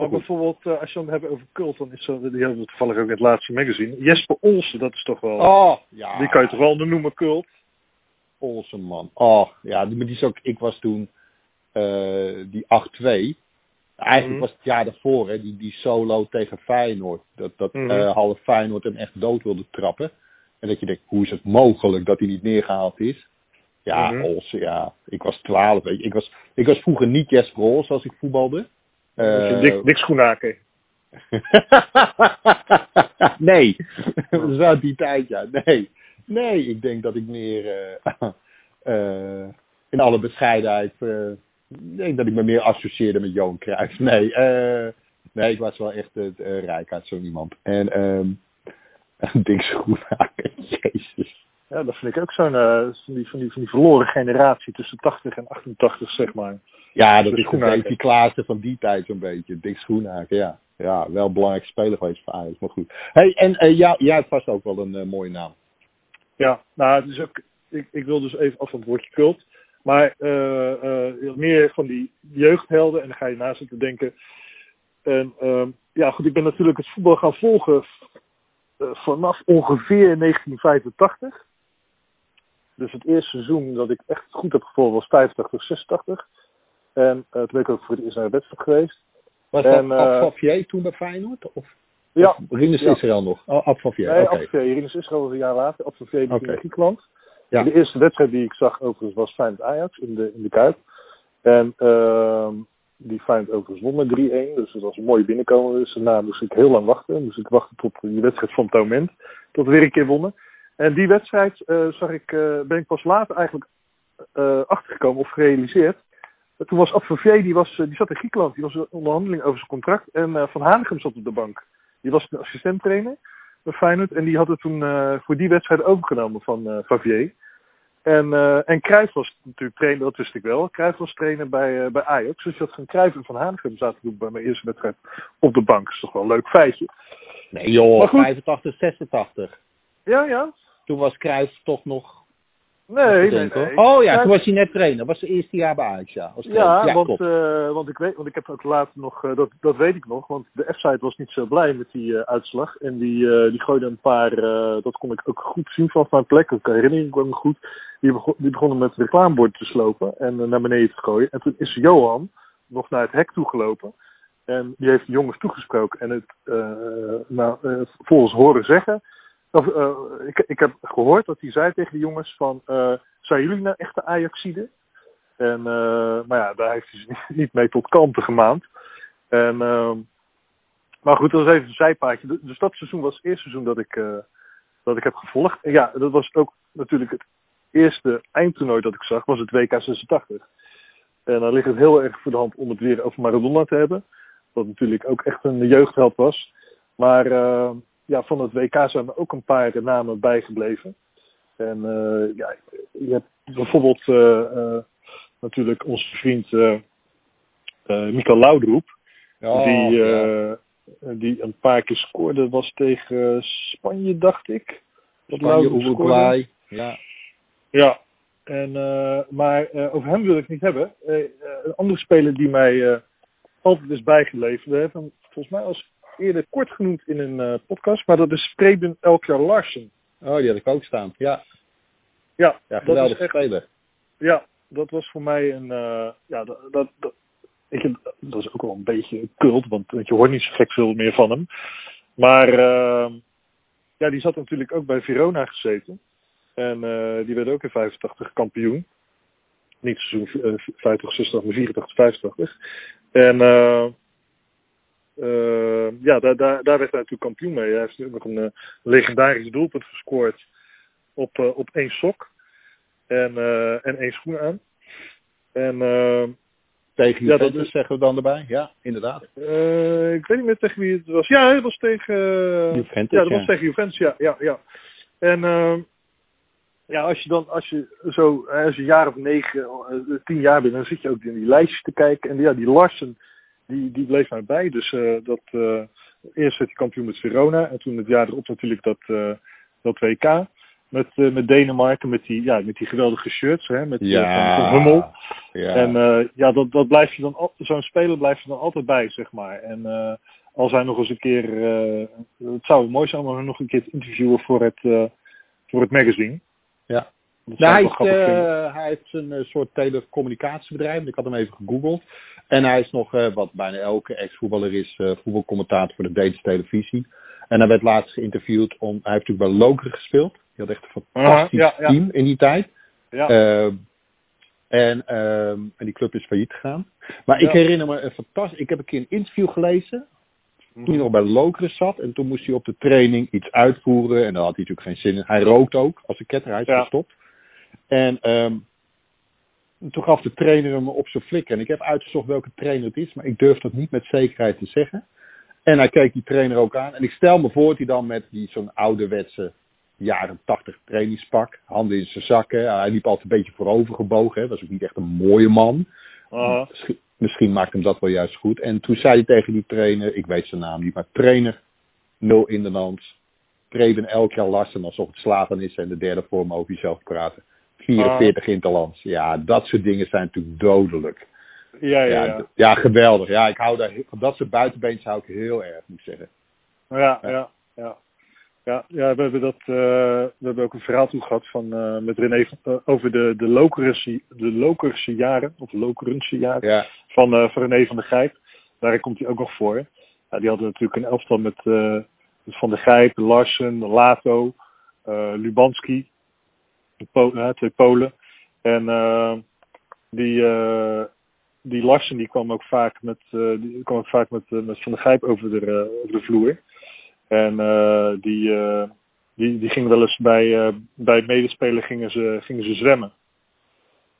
Speaker 2: Maar bijvoorbeeld, eh, als je het hebben over cult, dan is zo, die hebben we toevallig ook in het laatste magazine. Jesper Olsen, dat is toch wel,
Speaker 1: Oh, ja.
Speaker 2: die kan je toch wel noemen cult?
Speaker 1: Olsen, man. Oh, ja, die, maar die is ook, ik was toen eh, die 8-2. Eigenlijk
Speaker 2: Mhm.
Speaker 1: was het jaar daarvoor, hè, die, die solo tegen Feyenoord. Dat, dat
Speaker 2: Mhm.
Speaker 1: eh, half Feyenoord hem echt dood wilde trappen. En dat je denkt, hoe is het mogelijk dat hij niet neergehaald is? Ja. Olsen, ja. Ik was 12, weet je. Ik was, ik was vroeger niet Jesper Olsen als ik voetbalde.
Speaker 2: Uh,
Speaker 1: Eh,
Speaker 2: Dick Schoenaker.
Speaker 1: nee, dat is uit die tijd, ja. Nee, nee, ik denk dat ik meer eh, eh, in alle bescheidenheid, eh, ik denk dat ik me meer associeerde met Johan Cruijff. Nee, eh, nee, ik was wel echt uh, rijk uit zo'n iemand. En ehm Dick Schoenhaken, jezus.
Speaker 2: Ja, dat vind ik ook zo'n uh, van, die, van, die, van die verloren generatie tussen 80 en 88, zeg maar.
Speaker 1: Ja, dat
Speaker 2: De
Speaker 1: is de Davy Klaassen van die tijd zo'n beetje. Dick Schoenhaken, ja. Ja, wel belangrijk speler geweest voor Ajax, maar goed. Hey, en ja, jij hebt vast ook wel een mooie naam.
Speaker 2: Ja, nou, het is ook, ik, ik wil dus even af van het woordje cult. Maar uh, meer van die jeugdhelden, en dan ga je na zitten denken. En ja, goed, ik ben natuurlijk het voetbal gaan volgen vanaf ongeveer 1985. Dus het eerste seizoen dat ik echt goed heb gevolgd was 85, 86. En uh, toen ben ik ook voor het eerst naar de wedstrijd geweest.
Speaker 1: Was
Speaker 2: en,
Speaker 1: dat uh, Abfavier toen bij Feyenoord? Of,
Speaker 2: ja.
Speaker 1: Of Rinus
Speaker 2: ja.
Speaker 1: Israël nog? Oh, Abfavier,
Speaker 2: Nee. Abfavier. Rinus Israël was een jaar later. Abfavier ging in Griekenland.
Speaker 1: Ja.
Speaker 2: De eerste wedstrijd die ik zag overigens was Feyenoord Ajax in de, in de Kuip. En uh, die Feyenoord overigens won met 3-1. Dus dat was een mooie binnenkomen. Dus daarna moest ik heel lang wachten. Moest ik wachten tot die wedstrijd van het moment. Tot we weer een keer wonnen. En die wedstrijd uh, zag ik, uh, ben ik pas later eigenlijk uh, achtergekomen of gerealiseerd. Toen was Abfavier, die, was, die zat in Griekenland. Die was in onderhandeling over zijn contract. En Van Hanegem zat op de bank. Die was een bij Feyenoord. En die had het toen voor die wedstrijd overgenomen van Favier. En, uh, en Cruijff was natuurlijk trainer, dat wist ik wel. Cruijff was trainer bij, bij Ajax. Dus dat van Cruijff en Van Hanegem zaten toen bij mijn eerste wedstrijd op de bank. Dat is toch wel een leuk feitje.
Speaker 1: Nee joh, 85, 86.
Speaker 2: Ja, ja.
Speaker 1: Toen was Cruijff toch nog...
Speaker 2: Nee, nee, nee.
Speaker 1: Oh ja, toen was hij net trainer. Was het eerste jaar bij Ajax, ja.
Speaker 2: Ja,
Speaker 1: ja,
Speaker 2: want, uh, want, ik weet, want ik heb ook later nog, uh, dat, dat weet ik nog, want de F-site was niet zo blij met die uh, uitslag. En die, die gooide een paar, dat kon ik ook goed zien vanaf mijn plek, dat herinner ik me ook goed. Die, begon, die begonnen met reclamebord te slopen en naar beneden te gooien. En toen is Johan nog naar het hek toegelopen. En die heeft de jongens toegesproken. En het, nou, volgens horen zeggen, uh, ik, ik heb gehoord dat hij zei tegen de jongens van, uh, zijn jullie nou echte Ajaxiden? En, uh, maar ja, daar heeft hij ze niet mee tot kanten gemaand. En, maar goed, dat was even een zijpaadje. Dus dat seizoen was het eerste seizoen dat ik, dat ik heb gevolgd. En ja, dat was ook natuurlijk het eerste eindtoernooi dat ik zag, was het WK 86. En dan ligt het heel erg voor de hand om het weer over Maradona te hebben. Wat natuurlijk ook echt een jeugdheld was. Maar ja, van het WK zijn er ook een paar namen bijgebleven. En uh, ja, je hebt bijvoorbeeld uh, uh, natuurlijk onze vriend Mikael Laudroep.
Speaker 1: Oh,
Speaker 2: die,
Speaker 1: ja.
Speaker 2: die een paar keer scoorde. was tegen Spanje, dacht ik. Dat
Speaker 1: Spanje, Uruguay. Ja.
Speaker 2: Ja. En, maar over hem wil ik niet hebben. een andere speler die mij altijd is bijgeleverd. We hebben hem volgens mij als eerder kort genoemd in een uh, podcast, maar dat is Preben Elkjar Larsen.
Speaker 1: Oh, die had ik ook staan. Ja,
Speaker 2: ja,
Speaker 1: ja geweldig
Speaker 2: echt,
Speaker 1: speler.
Speaker 2: Ja, dat was voor mij een. Uh, ja, dat, dat, dat, je, dat is ook wel een beetje cult, want, want je hoort niet zo gek veel meer van hem. Maar uh, ja, die zat natuurlijk ook bij Verona gezeten. En uh, die werd ook in 85 kampioen. Niet seizoen 50, 60, maar 84, 85. En ja, daar, daar, daar werd hij natuurlijk kampioen mee. Hij heeft nog een uh, legendarisch doelpunt gescoord op, uh, op één sok en, en één schoen aan. En,
Speaker 1: tegen ja, dat is, zeggen we dan erbij? Ja, inderdaad.
Speaker 2: ik weet niet meer tegen wie het was. Ja, het was tegen...
Speaker 1: Juventus,
Speaker 2: ja, dat
Speaker 1: ja.
Speaker 2: was tegen Juventus, ja. ja, ja. En ja, als je dan, als je zo, als je een jaar of negen, tien jaar bent, dan zit je ook in die lijstjes te kijken. En ja, die Larsen, die, die bleef mij bij. Dus uh, dat, uh, eerst werd hij kampioen met Verona en toen het jaar erop natuurlijk dat, uh, dat WK. met, eh, met Denemarken, met die, ja, met die geweldige shirts, hè, met eh,
Speaker 1: Ja.
Speaker 2: van, van Hummel.
Speaker 1: Ja.
Speaker 2: En eh, ja, dat, dat blijf je dan, zo'n speler blijft je dan altijd bij, zeg maar. En eh, als hij nog eens een keer, eh, het zou mooi zijn om hem nog een keer te interviewen voor het, eh, voor het magazine.
Speaker 1: Ja. Nou, hij, eh, hij heeft een eh, soort telecommunicatiebedrijf. Ik had hem even gegoogeld. En hij is nog, eh, wat bijna elke ex-voetballer is, eh, voetbalcommentator voor de Deense televisie. En hij werd laatst geïnterviewd om. Hij heeft natuurlijk bij Lokeren gespeeld. Die had echt een fantastisch
Speaker 2: Aha, ja, ja.
Speaker 1: team in die tijd.
Speaker 2: Ja,
Speaker 1: Eh, en, ehm, en die club is failliet gegaan. Maar ik herinner me een fantastisch. Ik heb een keer een interview gelezen. Toen hij nog bij Lokeren zat. En toen moest hij op de training iets uitvoeren. En daar had hij natuurlijk geen zin in. Hij rookt ook als een ketter. Hij is
Speaker 2: Ja.
Speaker 1: gestopt. En ehm, toen gaf de trainer hem op zijn flikker. En ik heb uitgezocht welke trainer het is. Maar ik durf dat niet met zekerheid te zeggen. En hij keek die trainer ook aan. En ik stel me voor dat hij dan met die zo'n ouderwetse jaren 80 trainingspak. Handen in zijn zakken. Hij liep altijd een beetje voorover gebogen. Hè. Was ook niet echt een mooie man.
Speaker 2: aha.
Speaker 1: Misschien, misschien maakt hem dat wel juist goed. En toen zei hij tegen die trainer, ik weet zijn naam niet, maar trainer, nul in de hand. Preben elk jaar Larsen alsof het slaven is en de derde vorm over jezelf praten. 44 interlands. Ja, dat soort dingen zijn natuurlijk dodelijk.
Speaker 2: ja, ja,
Speaker 1: Ja,
Speaker 2: ja.
Speaker 1: geweldig. Ja, ik hou daar, van dat soort buitenbeens hou ik heel erg, moet ik zeggen.
Speaker 2: Ja, ja, ja. Ja, ja, we hebben dat, eh, we hebben ook een verhaal toe gehad van, eh, met René eh, over de, de Lokerense, de Lokerse jaren, of Lokerense jaren,
Speaker 1: Ja,
Speaker 2: van, van René van der Gijp. Daar komt hij ook nog voor. Ja, die hadden natuurlijk een elftal met, Van der Gijp, Larsen, Lato, Lubanski, de twee Polen. En eh, die, eh, die Larsen die kwam ook vaak met, eh, die kwam ook vaak met, met Van der Gijp over de, over de vloer. En die, die, die gingen wel eens bij, bij medespelen gingen ze, gingen ze zwemmen.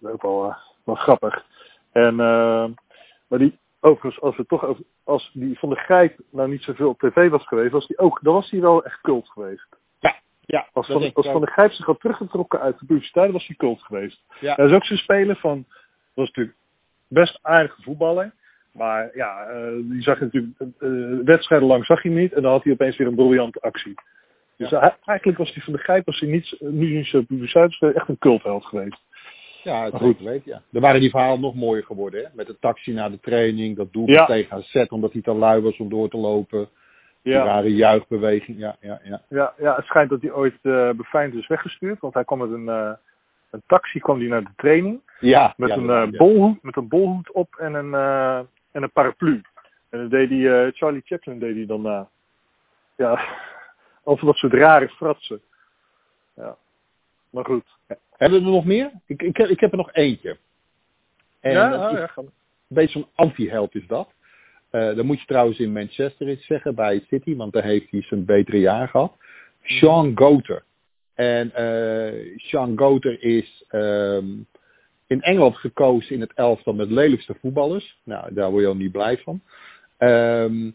Speaker 2: Ook wel, grappig. En, maar die, overigens, als we toch over, als die Van de Grijp nou niet zoveel op tv was geweest, was die ook, dan was hij wel echt cult geweest.
Speaker 1: Ja
Speaker 2: Als
Speaker 1: dat
Speaker 2: Van, als de Grijp zich had teruggetrokken uit de publiciteit, was hij cult geweest.
Speaker 1: Ja.
Speaker 2: Hij is ook zo'n speler van, dat was natuurlijk best aardige voetballer. Maar ja, eh, die zag je natuurlijk, eh, wedstrijden lang zag je hem niet. En dan had hij opeens weer een briljante actie. Dus hij- eigenlijk was hij van de Grijp, als hij niet, nu niet zo publiciteit echt een cultheld geweest.
Speaker 1: Ja, het
Speaker 2: goed.
Speaker 1: weten, ja. Er waren die verhalen nog mooier geworden, hè? Met de taxi naar de training, dat doelpunt
Speaker 2: Ja.
Speaker 1: tegen AZ omdat hij te lui was om door te lopen. Die
Speaker 2: Ja,
Speaker 1: rare juichbeweging, ja, ja, ja.
Speaker 2: ja, ja, het schijnt dat hij ooit uh, is weggestuurd. Want hij kwam met een, eh, een taxi kwam hij naar de training.
Speaker 1: Ja,
Speaker 2: Met,
Speaker 1: ja,
Speaker 2: een,
Speaker 1: ja.
Speaker 2: bolhoed, met een bolhoed op en een, en een paraplu. En dan deed hij, eh, Charlie Chaplin deed hij dan na. Ja, over dat soort rare fratsen. Ja, maar goed.
Speaker 1: Hebben we er nog meer? Ik, ik, heb, ik heb er nog eentje. En
Speaker 2: ja,
Speaker 1: dat is
Speaker 2: ja, ga-
Speaker 1: een beetje zo'n anti-held is dat. Eh dan moet je trouwens in Manchester iets zeggen bij City, want daar heeft hij zijn betere jaar gehad. Sean Goter. En eh Sean Goter is ehm, in Engeland gekozen in het elftal met lelijkste voetballers. Nou, daar word je al niet blij van. Ehm,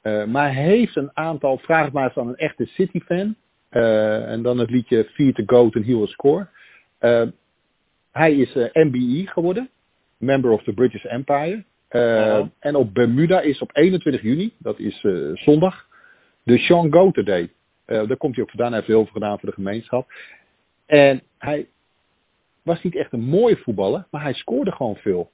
Speaker 1: eh, maar hij heeft een aantal, vraag het maar eens aan een echte City-fan. En dan het liedje Fear to Goat and He Will Score. Hij is MBE geworden, Member of the British Empire. Eh,
Speaker 2: Ja.
Speaker 1: En op Bermuda is op 21 juni, dat is eh, zondag, de Sean Goater Day. Eh, daar komt hij ook vandaan, hij heeft heel veel gedaan voor de gemeenschap. En hij was niet echt een mooie voetballer, maar hij scoorde gewoon veel.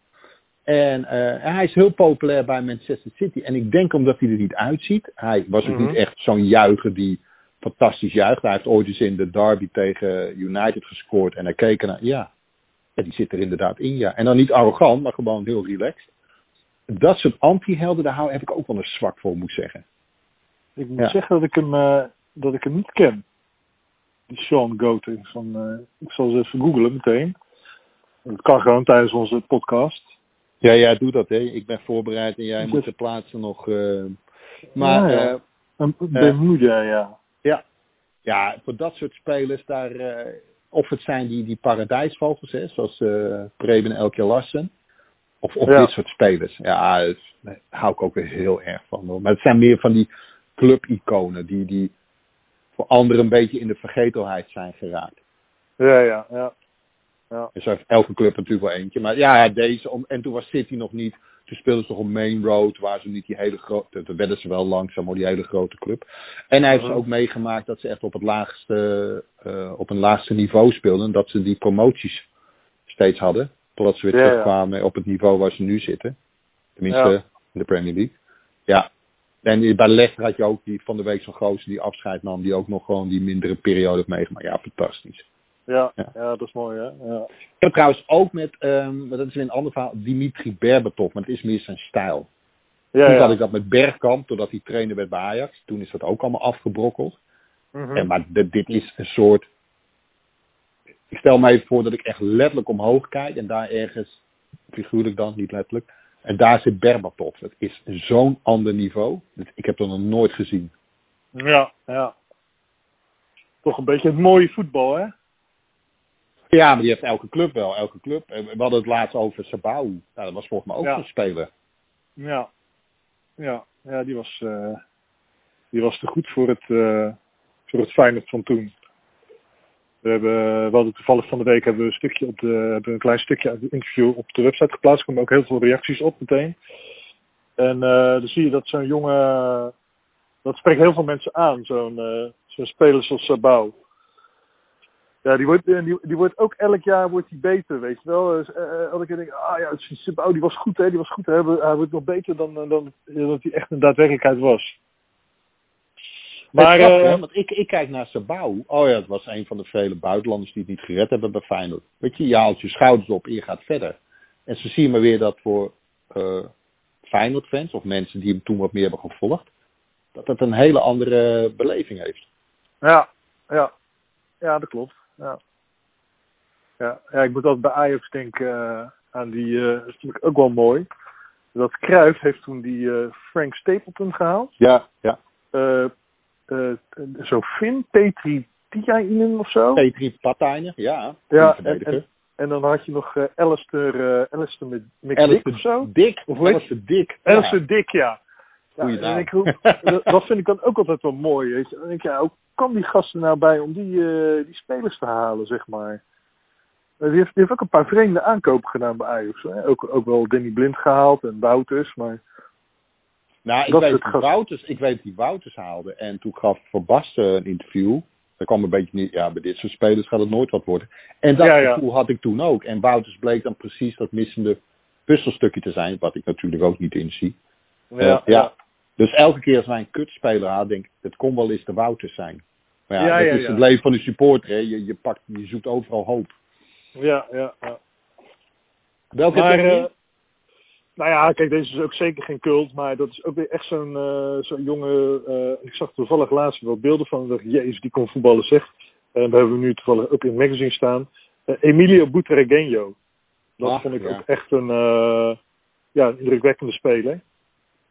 Speaker 1: En eh, hij is heel populair bij Manchester City. En ik denk omdat hij er niet uitziet. Hij was ook
Speaker 2: Mhm.
Speaker 1: niet echt zo'n juicher die fantastisch juicht. Hij heeft ooit eens in de derby tegen United gescoord. En hij keek naar, ja, ja, die zit er inderdaad in, ja. En dan niet arrogant, maar gewoon heel relaxed. Dat soort anti-helden, daar hou- heb ik ook wel een zwak voor, moet zeggen.
Speaker 2: Ik moet
Speaker 1: Ja.
Speaker 2: zeggen dat ik hem, eh, dat ik hem niet ken. Die Sean Goten. Van, eh, ik zal ze even googlen meteen. Dat kan gewoon tijdens onze podcast.
Speaker 1: Ja, ja, doe dat, hè. Ik ben voorbereid en jij moet
Speaker 2: het-
Speaker 1: ter plaatse nog... eh, maar
Speaker 2: Ja, ja. Een Bermuda, ja.
Speaker 1: Ja. ja, voor dat soort spelers daar, of het zijn die, die paradijsvogels, hè, zoals Preben en Elke Larsen, of, of
Speaker 2: Ja.
Speaker 1: dit soort spelers. Ja, daar hou ik ook weer heel erg van. Hoor. Maar het zijn meer van die clubiconen die, die voor anderen een beetje in de vergetelheid zijn geraakt.
Speaker 2: Ja, ja, ja.
Speaker 1: Zo heeft elke club natuurlijk wel eentje. Maar ja, deze, om, en toen was City nog niet Toen speelden ze toch op Main Road, waar ze niet die hele grote, daar werden ze wel langzaam, maar die hele grote club. En hij heeft ze ook meegemaakt dat ze echt op het laagste, eh, op een laagste niveau speelden. Dat ze die promoties steeds hadden. Totdat ze weer terugkwamen op het niveau waar ze nu zitten. Tenminste, in de Premier League. Ja. En bij Leicester had je ook die van de week zo'n gozer die afscheid nam. Die ook nog gewoon die mindere periode heeft meegemaakt. Ja, fantastisch.
Speaker 2: Ja,
Speaker 1: Ja.
Speaker 2: ja. dat is mooi, hè? Ja.
Speaker 1: Ik heb trouwens ook met, maar dat is weer een ander verhaal, Dimitri Berbatov. Maar het is meer zijn stijl.
Speaker 2: Ja,
Speaker 1: Toen
Speaker 2: ja.
Speaker 1: had ik dat met Bergkamp, doordat hij trainer werd bij Ajax. Toen is dat ook allemaal afgebrokkeld.
Speaker 2: Mhm.
Speaker 1: En, maar dit is een soort... Ik stel me even voor dat ik echt letterlijk omhoog kijk. En daar ergens, figuurlijk dan, niet letterlijk. En daar zit Berbatov. Het is zo'n ander niveau. Ik heb dat nog nooit gezien.
Speaker 2: ja, ja. Toch een beetje het mooie voetbal, hè?
Speaker 1: Ja, maar die heeft elke club wel. Elke club. We hadden het laatst over Sabau. Nou, dat was volgens mij ook
Speaker 2: Ja.
Speaker 1: zo'n speler.
Speaker 2: Ja. Ja, ja die, was, eh, die was te goed voor het, eh voor het Feyenoord van toen. We, hebben, we hadden toevallig van de week hebben we een, stukje op de, hebben een klein stukje uit het interview op de website geplaatst. Er komen ook heel veel reacties op meteen. En eh, dan zie je dat zo'n jongen, dat spreekt heel veel mensen aan, zo'n eh, zo'n speler zoals Sabau. Ja, die wordt, eh, die, wordt ook elk jaar wordt die beter, weet je wel. Dus, eh, elke keer denk ik, ah ja, Sabau die was goed hè, die was goed. Hè. Hij, wordt- nog beter dan, dan, dan dat hij echt een daadwerkelijkheid was.
Speaker 1: Maar,
Speaker 2: eh,
Speaker 1: hè, want ik, ik kijk naar Sabau. Oh ja, het was een van de vele buitenlanders die het niet gered hebben bij Feyenoord. Weet je, je haalt je schouders op en je gaat verder. En zo zie je maar weer dat voor eh Feyenoord-fans of mensen die hem toen wat meer hebben gevolgd, dat het een hele andere beleving heeft.
Speaker 2: Ja, ja. Ja, dat klopt. Ja. Ja, ja ik moet altijd bij Ajax denken eh, aan die, eh, dat vind ik ook wel mooi. Dat Cruijff heeft toen die Frank Stapleton gehaald.
Speaker 1: Ja, ja.
Speaker 2: Eh eh zo Petri Tiainen of zo.
Speaker 1: Petri Patijnen, ja.
Speaker 2: Ja, en- En dan had je nog eh Alistair, eh Alistair Mc- McDick
Speaker 1: Alistair
Speaker 2: of zo.
Speaker 1: Dick.
Speaker 2: Of
Speaker 1: Alistair Dick. Ja.
Speaker 2: Alistair Dick, ja. ja en ik, dat- vind ik dan ook altijd wel mooi. Weet je. Dan denk ik, ja, hoe kan die gasten nou bij om die, die spelers te halen, zeg maar. Die heeft, die heeft ook een paar vreemde aankopen gedaan bij Ajax. Hè. Ook, ook wel Danny Blind gehaald en Wouters. Maar
Speaker 1: Nou, ik
Speaker 2: Dat
Speaker 1: weet, die. Wouters, ik weet die Wouters haalde. En toen gaf Van Basten een interview. Daar kwam een beetje niet, ja, bij dit soort spelers gaat het nooit wat worden. En dat
Speaker 2: Ja, ja.
Speaker 1: gevoel had ik toen ook. En Wouters bleek dan precies dat missende puzzelstukje te zijn, wat ik natuurlijk ook niet inzie.
Speaker 2: ja,
Speaker 1: Eh, ja. Dus elke keer als wij een kutspeler hadden, denk ik, het kon wel eens de Wouters zijn. Maar ja,
Speaker 2: Ja,
Speaker 1: dat is het leven van een supporter. Hè. Je, je, pakt, je zoekt overal hoop.
Speaker 2: ja, ja, ja.
Speaker 1: Welke
Speaker 2: Maar,
Speaker 1: heb je nog
Speaker 2: nou ja, kijk, deze is ook zeker geen cult, maar dat is ook weer echt zo'n eh, zo'n jonge. eh, ik zag toevallig laatst wel beelden van. Dacht, jezus, die kon voetballen zeg. En daar hebben we nu toevallig ook in het magazine staan. Eh, Emilio Butragueño. Dat
Speaker 1: Ach,
Speaker 2: vond ik
Speaker 1: ja.
Speaker 2: ook echt een, eh, ja, een indrukwekkende speler.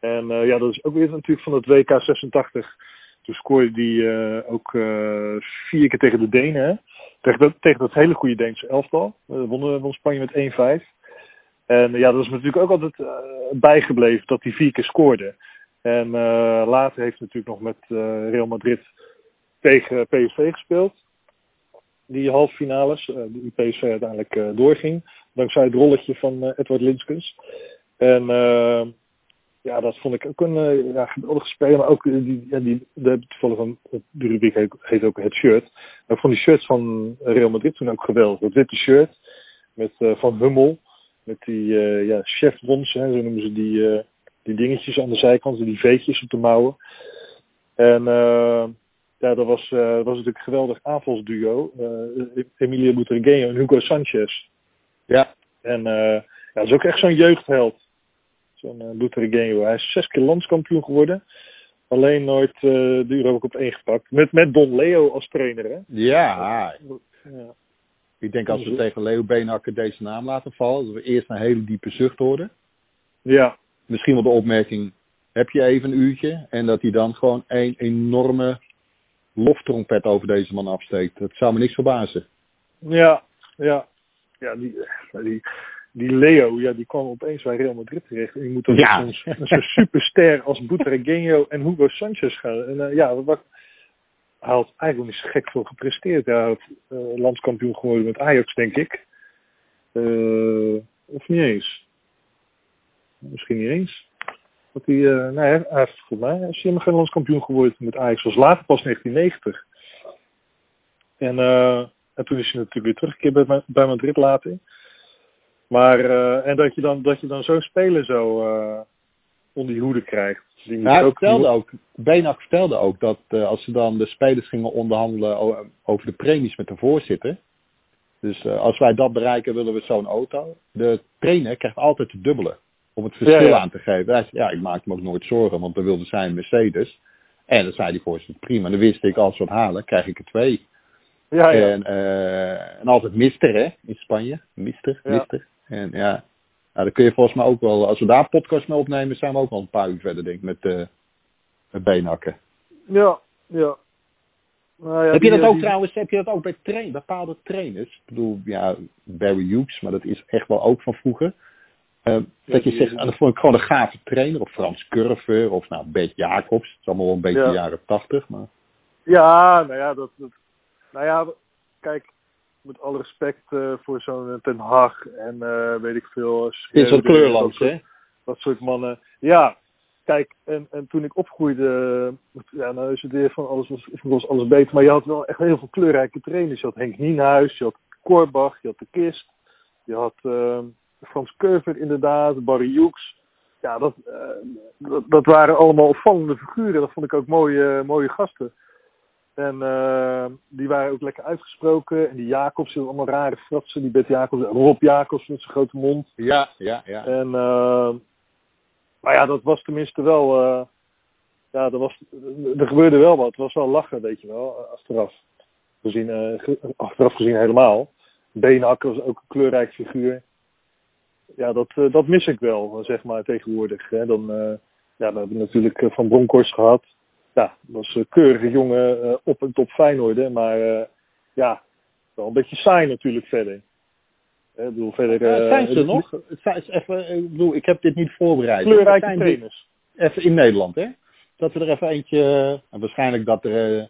Speaker 2: En eh, ja, dat is ook weer natuurlijk van het WK 86. Toen scoorde die eh, ook eh, vier keer tegen de Denen. Hè? Tegen, dat, tegen dat hele goede Deense elftal. Uh, wonnen won Spanje met 1-5. En eh, ja, dat is natuurlijk ook altijd eh, bijgebleven dat hij vier keer scoorde. En eh, later heeft hij natuurlijk nog met eh, Real Madrid tegen PSV gespeeld. Die halve finales, eh, die PSV uiteindelijk doorging. Dankzij het rolletje van Edward Linskens. En ja, dat vond ik ook een ja, geweldige speler. Maar ook die, ja, die, de, toevallig van, de rubriek heet, ook het shirt. Maar ik vond die shirts van Real Madrid toen ook geweldig. Het witte shirt met Van Hummel. Met die eh ja, hè, zo noemen ze die, eh, die dingetjes aan de zijkant. Die veetjes op de mouwen. En eh, ja, dat was, dat was natuurlijk een geweldig aanvalsduo. eh Emilio Butragueño en Hugo Sanchez.
Speaker 1: Ja.
Speaker 2: En ja, dat is ook echt zo'n jeugdheld. Zo'n uh, Butragueño. Hij is zes keer landskampioen geworden. Alleen nooit uh, de Europa Cup 1 gepakt. Met, met Don Leo als trainer, hè?
Speaker 1: Ja.
Speaker 2: ja.
Speaker 1: Ik denk als we tegen Leo Beenhakker deze naam laten vallen, dat we eerst een hele diepe zucht horen.
Speaker 2: Ja.
Speaker 1: Misschien wel de opmerking, heb je even een uurtje? En dat hij dan gewoon een enorme loftrompet over deze man afsteekt. Dat zou me niks verbazen.
Speaker 2: Ja, ja. Ja, die, die, die Leo, ja, die kwam opeens bij Real Madrid terecht. En die moet dan
Speaker 1: Ja.
Speaker 2: zo'n superster als Butragueño en Hugo Sanchez gaan. En uh, ja, wat, hij had eigenlijk niet zo gek veel gepresteerd. Hij uh, landskampioen geworden met Ajax, denk ik. Uh, of niet eens. Misschien niet eens. Dat hij, uh, nee, hij heeft volgens mij is hij Nederlands kampioen geworden met Ajax. was later pas 1990. En, en toen is hij natuurlijk weer teruggekeerd bij, bij Madrid later. Maar, en dat je dan, dat je dan zo'n speler zo onder je hoede krijgt.
Speaker 1: Die ja, hij vertelde ook, Benak vertelde ook dat als ze dan de spelers gingen onderhandelen over de premies met de voorzitter. Dus als wij dat bereiken, willen we zo'n auto. De trainer krijgt altijd het dubbele om het verschil ja, ja. aan te geven. Hij zei, ja, ik maakte me ook nooit zorgen, want we wilden zijn Mercedes. En dan zei hij voor zich, prima. Dan wist ik, als we het halen, krijg ik er twee. Ja, ja. En, uh, en altijd mister, hè, in Spanje. Mister, mister. En ja, nou, dan kun je volgens mij ook wel, als we daar podcast mee opnemen, zijn we ook al een paar uur verder, denk ik, met, uh, met beenhakken.
Speaker 2: Ja, ja.
Speaker 1: Nou ja heb je dat ook trouwens, heb je dat ook bij train, bepaalde trainers? Ik bedoel, ja, Barry Hughes, maar dat is echt wel ook van vroeger. Uh, dat je zegt, en dat vond ik gewoon een gave trainer, of Frans Curver, of nou, Beet Jacobs. Het is allemaal wel een beetje ja. jaren tachtig, maar...
Speaker 2: Ja, nou ja, dat, dat, nou ja, kijk, met alle respect uh, voor zo'n Ten Hag en uh, weet ik veel...
Speaker 1: Is zo'n kleurlands, hè?
Speaker 2: Dat soort mannen. Ja, kijk, en, en toen ik opgroeide, ja, nou is het weer van alles was, was alles beter, maar je had wel echt heel veel kleurrijke trainers. Je had Henk Nienhuis, je had Korbach, je had de Kist, je had... Uh, Frans Curver inderdaad, Barry Hughes. Ja, dat, uh, dat, dat, waren allemaal opvallende figuren. Dat vond ik ook mooie, mooie gasten. En uh, die waren ook lekker uitgesproken. En die Jacobs, die allemaal rare fratsen. Die Bert Jacobs, Rob Jacobs met zijn grote mond.
Speaker 1: Ja, ja, ja.
Speaker 2: En, uh, maar ja, dat was tenminste wel... ja, er, was, er gebeurde wel wat. Het was wel lachen, weet je wel, achteraf. Gezien, achteraf gezien helemaal. Beenhakker was ook een kleurrijk figuur ja, dat, dat mis ik wel, zeg maar, tegenwoordig. Hè. Dan, ja, we hebben natuurlijk Van Bronckhorst gehad. Ja, dat was een keurige jongen op en top Feyenoord. Maar ja, wel een beetje saai natuurlijk verder.
Speaker 1: Hè, ik bedoel, verder... zijn ze nog? Het zijn, even, ik bedoel, ik heb dit niet voorbereid.
Speaker 2: Kleurrijke trainers.
Speaker 1: Even in Nederland, hè? Dat we er even eentje... En waarschijnlijk dat er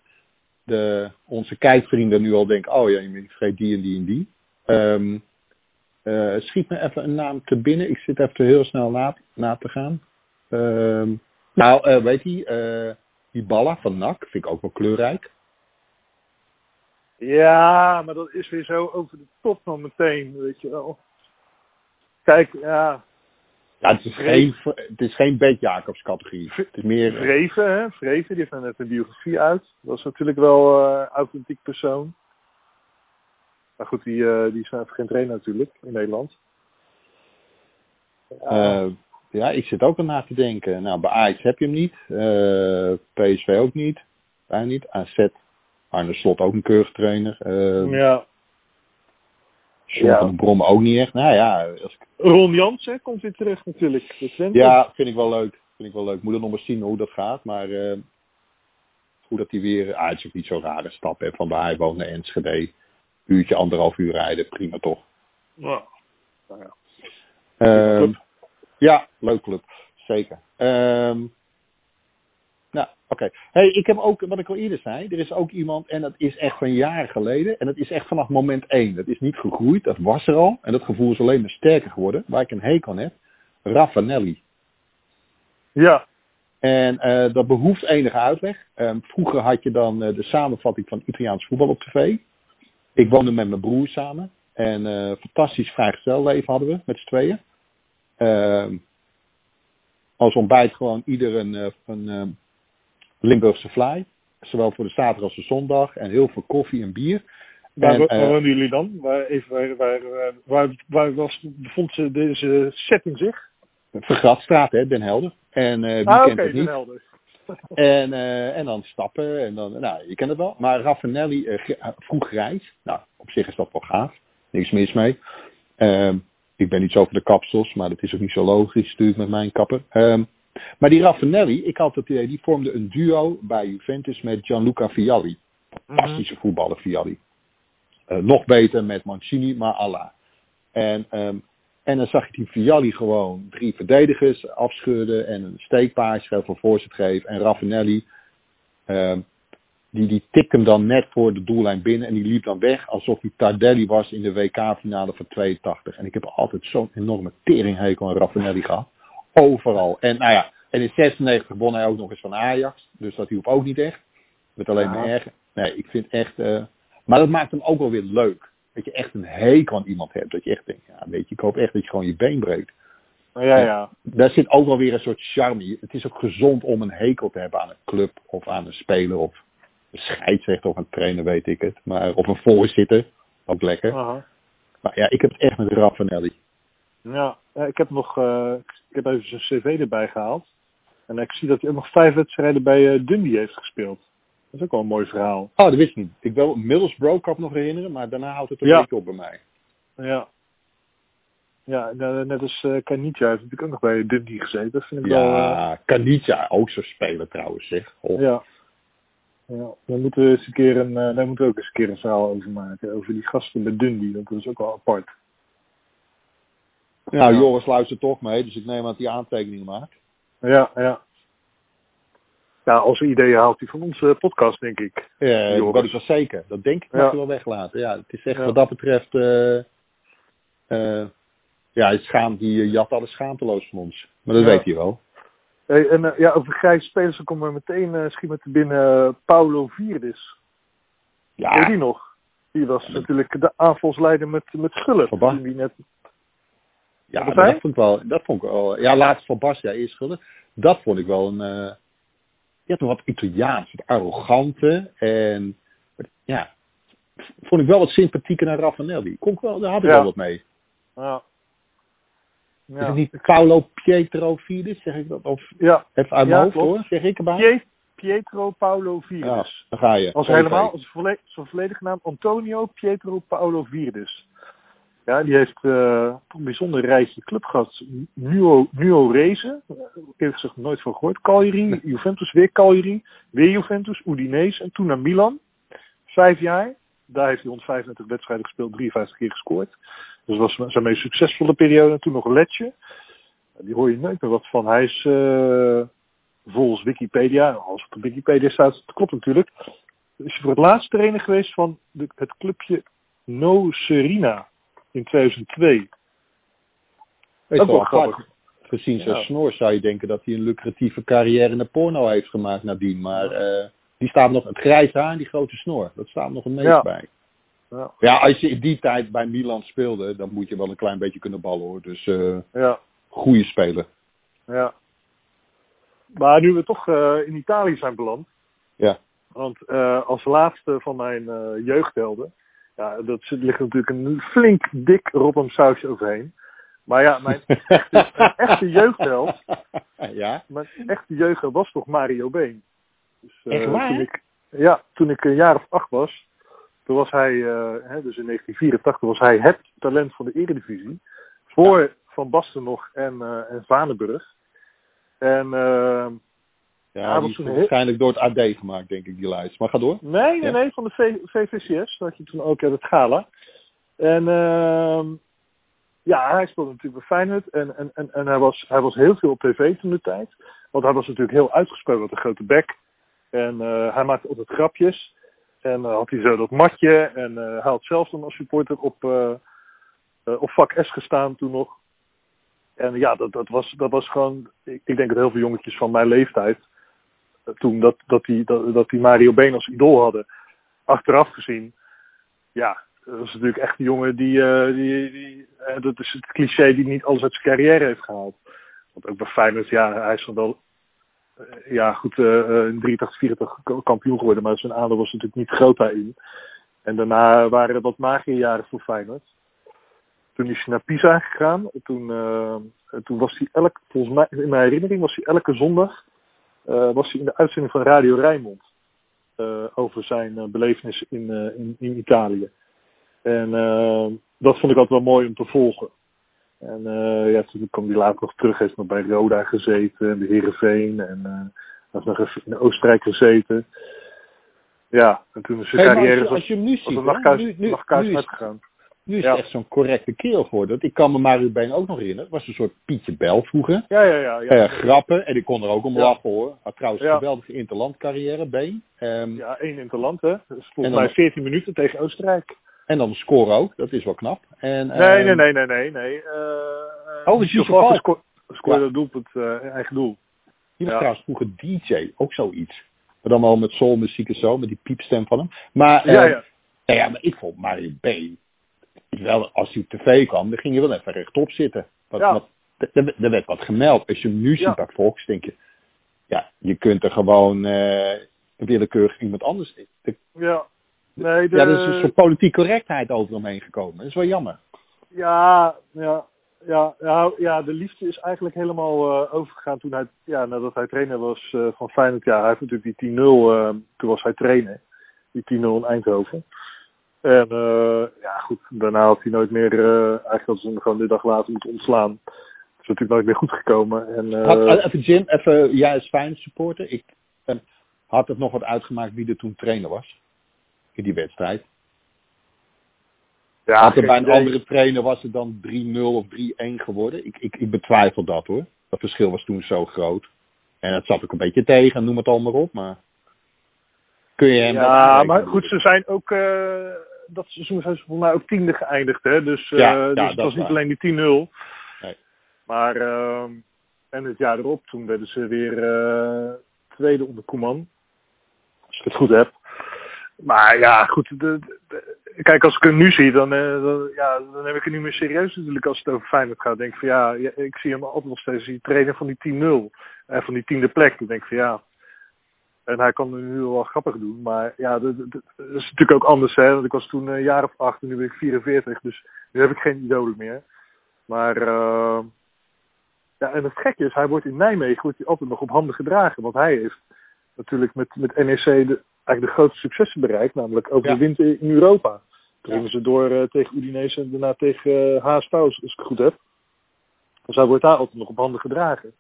Speaker 1: de, onze kijkvrienden nu al denken... Oh ja, je vergeet die en die en die. Um, uh, schiet me even een naam te binnen. Ik zit even heel snel na, na te gaan. Uh, nou, uh, weet je, die Balla van NAC vind ik ook wel kleurrijk.
Speaker 2: Ja, maar dat is weer zo over de top dan meteen, weet je wel. Kijk, ja.
Speaker 1: Ja, het is geen, het is geen Beet Jacobs categorie. Het is meer...
Speaker 2: Vreven, hè. Vreven, die heeft net een biografie uit. Dat is natuurlijk wel een authentiek persoon. Maar goed, die, uh, die is even geen trainer natuurlijk in Nederland.
Speaker 1: Uh, ja, ik zit ook al na te denken. Nou, bij Ajax heb je hem niet. Uh, eh, PSV ook niet. Bijna niet. AZ, Arne Slot ook een keurig trainer.
Speaker 2: ja.
Speaker 1: John ja. van Brom ook niet echt. Nou ja. Als ik...
Speaker 2: Ron Jansen komt weer terug natuurlijk.
Speaker 1: Ja, vind ik wel leuk. Vind ik wel leuk. Moet er nog maar zien hoe dat gaat. Maar hoe dat hij weer... Ah, het is ook niet zo'n rare stap hè, van waar hij woont naar Enschede uurtje, anderhalf uur rijden, prima toch?
Speaker 2: Ja. Nou ja.
Speaker 1: Uh, ja, leuk club. Zeker. Um, nou, oké. Okay. Hey, ik heb ook, wat ik al eerder zei, er is ook iemand, en dat is echt van jaren geleden, en dat is echt vanaf moment één. Dat is niet gegroeid, dat was er al, en dat gevoel is alleen maar sterker geworden, waar ik een hekel aan heb. Raffanelli.
Speaker 2: Ja.
Speaker 1: En uh, dat behoeft enige uitleg. Um, vroeger had je dan uh, de samenvatting van Italiaans voetbal op tv. Ik woonde met mijn broer samen. En uh, fantastisch vrijgezelleven hadden we met z'n tweeën. Uh, als ontbijt gewoon ieder een, een uh, Limburgse fly. Zowel voor de zaterdag als de zondag. En heel veel koffie en bier.
Speaker 2: Waar, en, waar woonden jullie dan? Waar, even, waar, waar, waar, waar was, bevond ze deze setting zich?
Speaker 1: Vergratstraat, hè, Den Helder. En uh, wie
Speaker 2: ah,
Speaker 1: kent
Speaker 2: okay,
Speaker 1: het niet?
Speaker 2: Den Helder.
Speaker 1: En, uh, en dan stappen. En dan, nou, je kent het wel. Maar Raffinelli uh, vroeg reis. Nou, op zich is dat wel gaaf. Niks mis mee. Ik ben niet zo voor de kapsels, maar dat is ook niet zo logisch natuurlijk met mijn kapper. Um, maar die Raffinelli, ik had het idee, die vormde een duo bij Juventus met Gianluca Vialli. Fantastische mm -hmm. voetballer Vialli. Uh, nog beter met Mancini, maar Allah. En um, en dan zag je die Vialli gewoon drie verdedigers afschudden en een steekpaas voor voorzet geven. En Raffinelli, uh, die, die tikte hem dan net voor de doellijn binnen en die liep dan weg alsof hij Tardelli was in de WK-finale van 82. En ik heb altijd zo'n enorme teringhekel aan Raffinelli gehad. overal. En nou ja, en in 96 won hij ook nog eens van Ajax. Dus dat hielp ook niet echt. Met alleen maar erger. Nee, ik vind echt... eh, maar dat maakt hem ook wel weer leuk. Dat je echt een hekel aan iemand hebt. Dat je echt denkt, ja weet je, ik hoop echt dat je gewoon je been breekt.
Speaker 2: Ja, ja.
Speaker 1: Daar zit ook wel weer een soort charme. Het is ook gezond om een hekel te hebben aan een club of aan een speler of scheidsrechter of een trainer, weet ik het. Maar, of een voorzitter, ook lekker.
Speaker 2: Aha.
Speaker 1: Maar ja, ik heb het echt met Raffanelli.
Speaker 2: Ja, ja, ik heb nog, eh, ik heb even zijn cv erbij gehaald. En ik zie dat hij ook nog vijf wedstrijden bij eh, Dundee heeft gespeeld. Dat is ook wel een mooi verhaal.
Speaker 1: Oh, dat wist ik niet. Ik wil Middlesbrough ik nog herinneren, maar daarna houdt het een
Speaker 2: Ja.
Speaker 1: beetje op bij mij.
Speaker 2: Ja. Ja, nou, net als uh, Kanitja heeft natuurlijk ook nog bij Dundee gezeten. Dat vind ik wel... eh,
Speaker 1: Ja, Kanitja ook zo spelen trouwens, zeg. Oh.
Speaker 2: ja. Ja, daar moeten we eens een keer een, eh, daar moeten we ook eens een keer een verhaal over maken. Over die gasten bij Dundee. Dat is ook wel apart.
Speaker 1: Nou,
Speaker 2: Ja.
Speaker 1: Joris luistert toch mee, dus ik neem aan dat hij aantekeningen maakt.
Speaker 2: Ja, ja. Ja, als ideeën haalt hij van onze podcast, denk ik.
Speaker 1: Ja, dat
Speaker 2: Joris.
Speaker 1: weet ik wel zeker. Dat denk ik
Speaker 2: Ja.
Speaker 1: mag je wel weglaten. Ja, het is echt
Speaker 2: Ja.
Speaker 1: wat dat betreft... eh eh ja, hij schaamt, die jat alles schaamteloos van ons. Maar dat
Speaker 2: Ja.
Speaker 1: weet hij wel.
Speaker 2: Hey, en eh, ja, over grijze spelers, dan komen we meteen uh, schiet te binnen eh, Paulo. Weet je
Speaker 1: Ja,
Speaker 2: die nog? Die was natuurlijk de aanvalsleider met, met Gullit.
Speaker 1: Van Bas.
Speaker 2: Die net,
Speaker 1: ja
Speaker 2: Wat
Speaker 1: dat vond ik wel... Dat vond ik wel ja, laatst van Bas, ja, eerst schulden. Dat vond ik wel een... eh ja, toch wat Italiaans. Het arrogante. En ja, vond ik wel wat sympathieker naar Raffanelli. Kon ik wel, daar had ik
Speaker 2: Ja.
Speaker 1: wel wat mee.
Speaker 2: ja.
Speaker 1: Is
Speaker 2: Ja,
Speaker 1: het niet Paolo Pietro Fides, zeg ik dat? Of
Speaker 2: ja.
Speaker 1: even uit
Speaker 2: Ja,
Speaker 1: mijn hoofd
Speaker 2: klopt.
Speaker 1: hoor, zeg ik erbij?
Speaker 2: Pie- Pietro Paulo
Speaker 1: Ja,
Speaker 2: Vierdis.
Speaker 1: dan ga je.
Speaker 2: Als helemaal, als volle- zijn volledige naam Antonio Pietro Paolo Vierdis. Ja, die heeft toch een bijzonder rijtje club gehad. Nuo, Nuo Reze, eh, eerlijk gezegd nooit van gehoord. Cagliari, Juventus, weer Cagliari, weer Juventus, Udinese en toen naar Milan. Vijf jaar. Daar heeft hij 135 wedstrijden gespeeld, 53 keer gescoord. Dus dat was zijn meest succesvolle periode. En toen nog Letje. Die hoor je nooit meer wat van. Hij is eh, volgens Wikipedia, als het op Wikipedia staat, dat klopt natuurlijk. Is hij voor het laatst trainer geweest van de, het clubje No Serena in 2002.
Speaker 1: Weet
Speaker 2: Ook
Speaker 1: je
Speaker 2: wel grappig.
Speaker 1: Gezien zijn
Speaker 2: Ja.
Speaker 1: snor zou je denken dat hij een lucratieve carrière in de porno heeft gemaakt nadien. Maar eh, die staat nog, het grijs haar en die grote snor, dat staat nog een meest
Speaker 2: Ja.
Speaker 1: bij.
Speaker 2: Ja.
Speaker 1: Ja, als je in die tijd bij Milan speelde, dan moet je wel een klein beetje kunnen ballen hoor. Dus eh
Speaker 2: Ja,
Speaker 1: goede speler.
Speaker 2: ja. Maar nu we toch eh, in Italië zijn beland.
Speaker 1: Ja.
Speaker 2: Want eh, als laatste van mijn jeugdhelden. Ja, dat ligt natuurlijk een flink dik Rotterdam sausje overheen. Maar ja, mijn echte, echte jeugdheld.
Speaker 1: ja?
Speaker 2: Mijn echte jeugdheld was toch Mario Been. Dus,
Speaker 1: Echt waar?
Speaker 2: Toen ik, ja, toen ik een jaar of acht was. Toen was hij, eh, hè, dus in 1984 was hij het talent van de Eredivisie. Voor Van Basten nog en, eh en Vanenburg. En eh,
Speaker 1: Ja, die
Speaker 2: was
Speaker 1: waarschijnlijk door het AD gemaakt, denk ik, die lijst. Maar ga door.
Speaker 2: nee, nee,
Speaker 1: Ja.
Speaker 2: nee, van de v VVCS. Dat had je toen ook uit het gala. En ehm, ja, hij speelde natuurlijk bij Feyenoord. En, en, en, en hij, was, hij was heel veel op tv toen de tijd. Want hij was natuurlijk heel uitgesproken met een grote bek. En hij maakte altijd grapjes. En eh, had hij zo dat matje. En eh, hij had zelfs dan als supporter op, eh, op vak S gestaan toen nog. En ja, dat, dat, was, dat was gewoon... Ik, ik denk dat heel veel jongetjes van mijn leeftijd... toen dat, dat, die, dat, dat die Mario Been als idool hadden. Achteraf gezien... Ja, dat is natuurlijk echt een jongen die... die, die dat is het cliché die niet alles uit zijn carrière heeft gehaald. Want ook bij Feyenoord, ja, hij is dan wel... eh, ja, goed, eh, eh, in 83, 84 kampioen geworden. Maar zijn aandeel was natuurlijk niet groot daarin. En daarna waren er wat magere jaren voor Feyenoord. Toen is hij naar Pisa gegaan. Toen, toen was hij elk, volgens mij, in mijn herinnering was hij elke zondag was hij in de uitzending van Radio Rijnmond. over zijn belevenis in, in, in Italië. En dat vond ik altijd wel mooi om te volgen. En eh, ja, toen kwam hij later nog terug. Heeft nog bij Roda gezeten en de Heerenveen. En hij heeft nog even in Oostenrijk gezeten. Ja, en toen is zijn
Speaker 1: Hey,
Speaker 2: carrière
Speaker 1: als, als je hem nu ziet, nu, nu, nu is,
Speaker 2: uitgegaan.
Speaker 1: nu is
Speaker 2: Ja.
Speaker 1: het echt zo'n correcte kerel geworden. Ik kan me Mario Been ook nog herinneren. Het was een soort Pietje Bel vroeger.
Speaker 2: Ja, ja, ja. ja.
Speaker 1: Eh, grappen, en ik kon er ook om
Speaker 2: Ja.
Speaker 1: lachen hoor. Had trouwens een geweldige interlandcarrière, Been. Ehm,
Speaker 2: Ja, één interland, hè. Dus
Speaker 1: En
Speaker 2: volgens mij 14 minuten tegen Oostenrijk.
Speaker 1: En dan scoren ook, dat is wel knap. En,
Speaker 2: Nee,
Speaker 1: ehm,
Speaker 2: nee, nee, nee, nee. nee. eh,
Speaker 1: Oh, is
Speaker 2: Yusuf sco- scoorde
Speaker 1: Ja.
Speaker 2: dat doelpunt eh, eigen doel.
Speaker 1: Die was
Speaker 2: Ja.
Speaker 1: trouwens vroeger DJ, ook zoiets. Maar dan wel met soulmuziek en zo, met die piepstem van hem. Maar,
Speaker 2: Ja,
Speaker 1: eh,
Speaker 2: ja.
Speaker 1: nou ja, maar ik vond Mario B. Wel, als hij op tv kwam, dan ging je wel even rechtop zitten. Wat,
Speaker 2: Ja.
Speaker 1: wat, er, er- er werd wat gemeld. Als je hem nu ziet bij Fox, denk je... Ja, je kunt er gewoon eh willekeurig iemand anders... De,
Speaker 2: Ja. Nee, de,
Speaker 1: Ja, er is een soort politieke correctheid over hem heen gekomen. Dat is wel jammer.
Speaker 2: Ja, ja, ja, ja, ja, de liefde is eigenlijk helemaal eh, overgegaan toen hij, ja, nadat hij trainer was eh, van Feyenoord. Ja, hij heeft natuurlijk die 10-0, eh, toen was hij trainer, die 10-0 in Eindhoven. En ja, goed, daarna had hij nooit meer, eigenlijk hadden ze hem gewoon de dag later moeten ontslaan. Het is natuurlijk nooit meer goed gekomen. En,
Speaker 1: Had, even Jim, even, jij als Feyenoord supporter. Ik, had het nog wat uitgemaakt wie er toen trainer was? In die wedstrijd.
Speaker 2: ja,
Speaker 1: had er bij een andere trainer was het dan 3-0 of 3-1 geworden? Ik, ik, ik betwijfel dat hoor. Dat verschil was toen zo groot. En het zat ook een beetje tegen, noem het allemaal op. Maar kun je hem dat
Speaker 2: Ja, maar goed, ze zijn ook, eh, dat seizoen zijn ze volgens mij ook tiende geëindigd, hè. Dus, eh,
Speaker 1: Ja, ja,
Speaker 2: dus
Speaker 1: dat
Speaker 2: het was niet
Speaker 1: waar.
Speaker 2: alleen die 10-0.
Speaker 1: Nee.
Speaker 2: Maar, ehm, en het jaar erop, toen werden ze weer eh, tweede onder Koeman. Als ik het goed heb. Maar ja, goed. De, kijk, als ik hem nu zie, dan, eh, dan, ja, dan neem ik het niet meer serieus natuurlijk als het over Feyenoord gaat. denk ik van ja, ik zie hem altijd nog steeds die trainer van die 10-0. En van die tiende plek. Dan denk ik van ja, en hij kan het nu wel grappig doen. Maar ja, dat is natuurlijk ook anders. Hè? Want ik was toen een jaar of acht en nu ben ik 44. Dus nu heb ik geen idolen meer. Maar eh, ja, en het gekke is, hij wordt in Nijmegen wordt hij altijd nog op handen gedragen. Want hij heeft natuurlijk met, met NEC de, eigenlijk de grootste successen bereikt. Namelijk
Speaker 1: Ja.
Speaker 2: de winter in Europa. Toen gingen ze door eh, tegen Udinese en daarna tegen uh, HSV, als ik het goed heb. Dus hij wordt daar altijd nog op handen gedragen.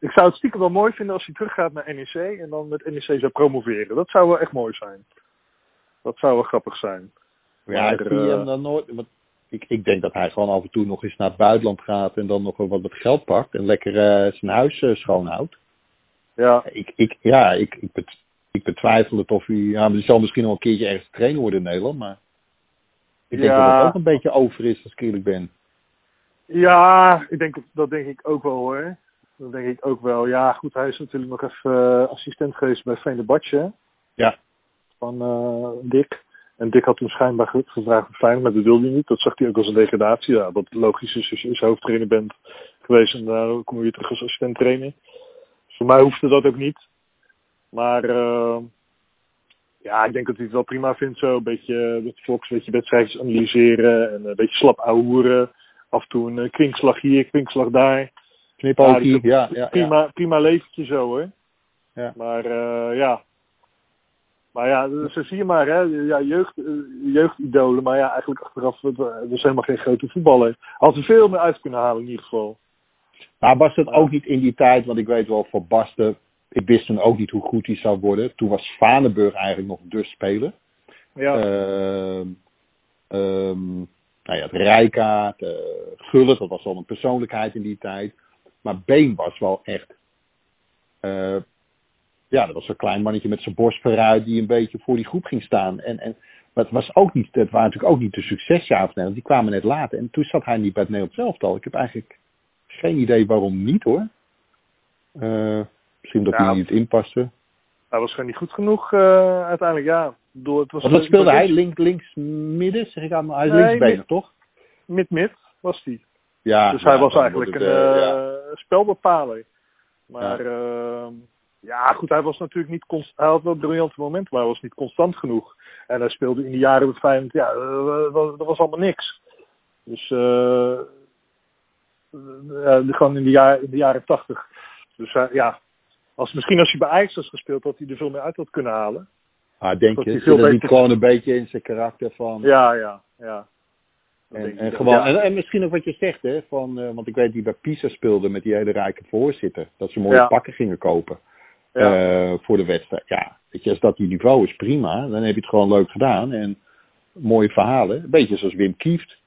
Speaker 2: Ik zou het stiekem wel mooi vinden als hij teruggaat naar NEC en dan met NEC zou promoveren. Dat zou wel echt mooi zijn. Dat zou wel grappig zijn.
Speaker 1: Ja,
Speaker 2: Maar,
Speaker 1: ik zie
Speaker 2: eh,
Speaker 1: hem dan nooit. Ik, ik denk dat hij gewoon af en toe nog eens naar het buitenland gaat en dan nog wel wat, wat geld pakt en lekker eh, zijn huis eh, schoonhoudt.
Speaker 2: Ja,
Speaker 1: Ik, ik, ja, ik, ik, ik betwijfel het of hij. Ja, hij zal misschien nog een keertje ergens trainer worden in Nederland, maar. Ik denk
Speaker 2: Ja.
Speaker 1: dat het ook een beetje over is als ik eerlijk ben.
Speaker 2: ja ik denk, dat denk ik ook wel hoor. Dat denk ik ook wel. Ja, goed, hij is natuurlijk nog even eh, assistent geweest bij Venebatje.
Speaker 1: Ja.
Speaker 2: Van eh, Dick. En Dick had toen schijnbaar ge- gevraagd Feyenoord, maar dat wilde hij niet. Dat zag hij ook als een degradatie. Ja, wat logisch is als je als je hoofdtrainer bent geweest en daar kom je weer terug als assistent trainer. Voor mij hoefde dat ook niet. Maar eh, ja, ik denk dat hij het wel prima vindt zo. Een beetje met Fox, een beetje wedstrijdjes analyseren en een beetje slap ouwehoeren. Af en toe een eh, kwinkslag hier, kwinkslag daar.
Speaker 1: Knipoogje,
Speaker 2: Ja,
Speaker 1: ja, ja, ja,
Speaker 2: prima, prima leventje zo hoor.
Speaker 1: Ja.
Speaker 2: Maar eh, ja. Maar ja, zo zie je maar, hè. Ja, jeugd, eh, jeugdidolen, maar ja, eigenlijk achteraf, het was helemaal geen grote voetballer. Had er veel meer uit kunnen halen in ieder geval.
Speaker 1: Maar was het ook niet in die tijd, want ik weet wel voor Basten, ik wist toen ook niet hoe goed hij zou worden. Toen was Vanenburg eigenlijk nog de speler.
Speaker 2: Ja,
Speaker 1: ehm, nou ja, het Rijkaard, eh Gullit, dat was wel een persoonlijkheid in die tijd. Maar Been was wel echt. eh, ja, dat was een klein mannetje met zijn borst vooruit die een beetje voor die groep ging staan. En, en, maar het, was ook niet, het waren natuurlijk ook niet de succesjaren van Nederland. Die kwamen net later. En toen zat hij niet bij het Nederlands elftal. Ik heb eigenlijk geen idee waarom niet hoor. Eh, misschien dat
Speaker 2: Ja.
Speaker 1: hij niet inpaste.
Speaker 2: hij was gewoon niet goed genoeg eh, uiteindelijk, ja. Door, het was
Speaker 1: Want wat speelde hij? Link, links midden? Zeg ik aan, hij is
Speaker 2: Nee,
Speaker 1: toch?
Speaker 2: Mid-mid was hij.
Speaker 1: Ja,
Speaker 2: Dus hij was eigenlijk een
Speaker 1: eh,
Speaker 2: eh,
Speaker 1: ja.
Speaker 2: spelbepaler. Maar ja. ja, goed, hij was natuurlijk niet constant. Hij had wel briljante momenten, maar hij was niet constant genoeg. En hij speelde in de jaren met Feyenoord, ja, was- dat was allemaal niks. Dus eh eh, gewoon in de, jaar, in de jaren tachtig. Dus ja, als, misschien als hij bij Ajax was gespeeld, had hij er veel meer uit had kunnen halen.
Speaker 1: Ah, denk
Speaker 2: dat
Speaker 1: je,
Speaker 2: hij
Speaker 1: zit
Speaker 2: veel
Speaker 1: er niet
Speaker 2: beter-
Speaker 1: gewoon een beetje in zijn karakter van...
Speaker 2: Ja, ja, ja. Dat
Speaker 1: en, en, gewoon,
Speaker 2: ja.
Speaker 1: en, en misschien ook wat je zegt, hè, van, eh, want ik weet die bij Pisa speelde met die hele rijke voorzitter. Dat ze mooie
Speaker 2: Ja.
Speaker 1: pakken gingen kopen
Speaker 2: Ja.
Speaker 1: eh, voor de wedstrijd. Ja, weet je, als dat die niveau is, prima. Dan heb je het gewoon leuk gedaan. En mooie verhalen. Een beetje zoals Wim Kieft.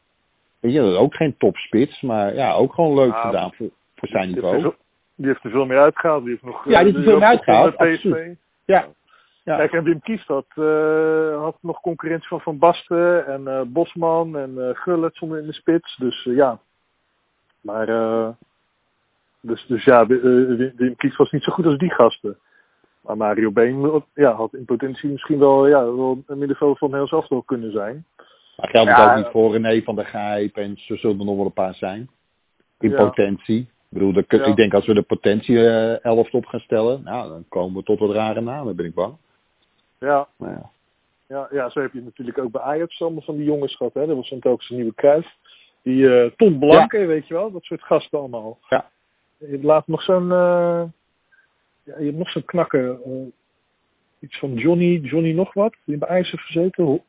Speaker 1: Weet je, dat is ook geen topspits, maar ja, ook gewoon leuk gedaan voor, voor zijn niveau.
Speaker 2: Die heeft er veel meer uitgehaald. Die heeft nog,
Speaker 1: Ja, die heeft er veel meer uitgehaald,
Speaker 2: PSV.
Speaker 1: Ja. Ja.
Speaker 2: Kijk, en Wim Kieft had, eh, had nog concurrentie van Van Basten en eh, Bosman en eh Gullit stonden in de spits. Dus eh, ja. Maar, eh, Dus, dus ja, uh, Wim Kies was niet zo goed als die gasten. Maar Mario Been ja, had in potentie misschien wel, ja, wel een middenveld van heel zelf wel kunnen zijn.
Speaker 1: Maar geldt het ook niet voor René van der Gijp en zo zullen er nog wel een paar zijn. In potentie. Bedoel, de, ik denk als we de potentie uh, elft op gaan stellen, nou, dan komen we tot wat rare namen, ben ik bang.
Speaker 2: Ja. ja. Ja, ja, zo heb je natuurlijk ook bij Ajax allemaal van die jongens gehad. Hè? Er was ook zijn nieuwe kruis. Die uh, Tom Blanke, weet je wel, dat soort gasten allemaal.
Speaker 1: Ja.
Speaker 2: Je laat nog zo'n, uh, ja, je hebt nog zo'n knakker. Uh, iets van Johnny, Johnny nog wat, die bij Ajax heeft gezeten.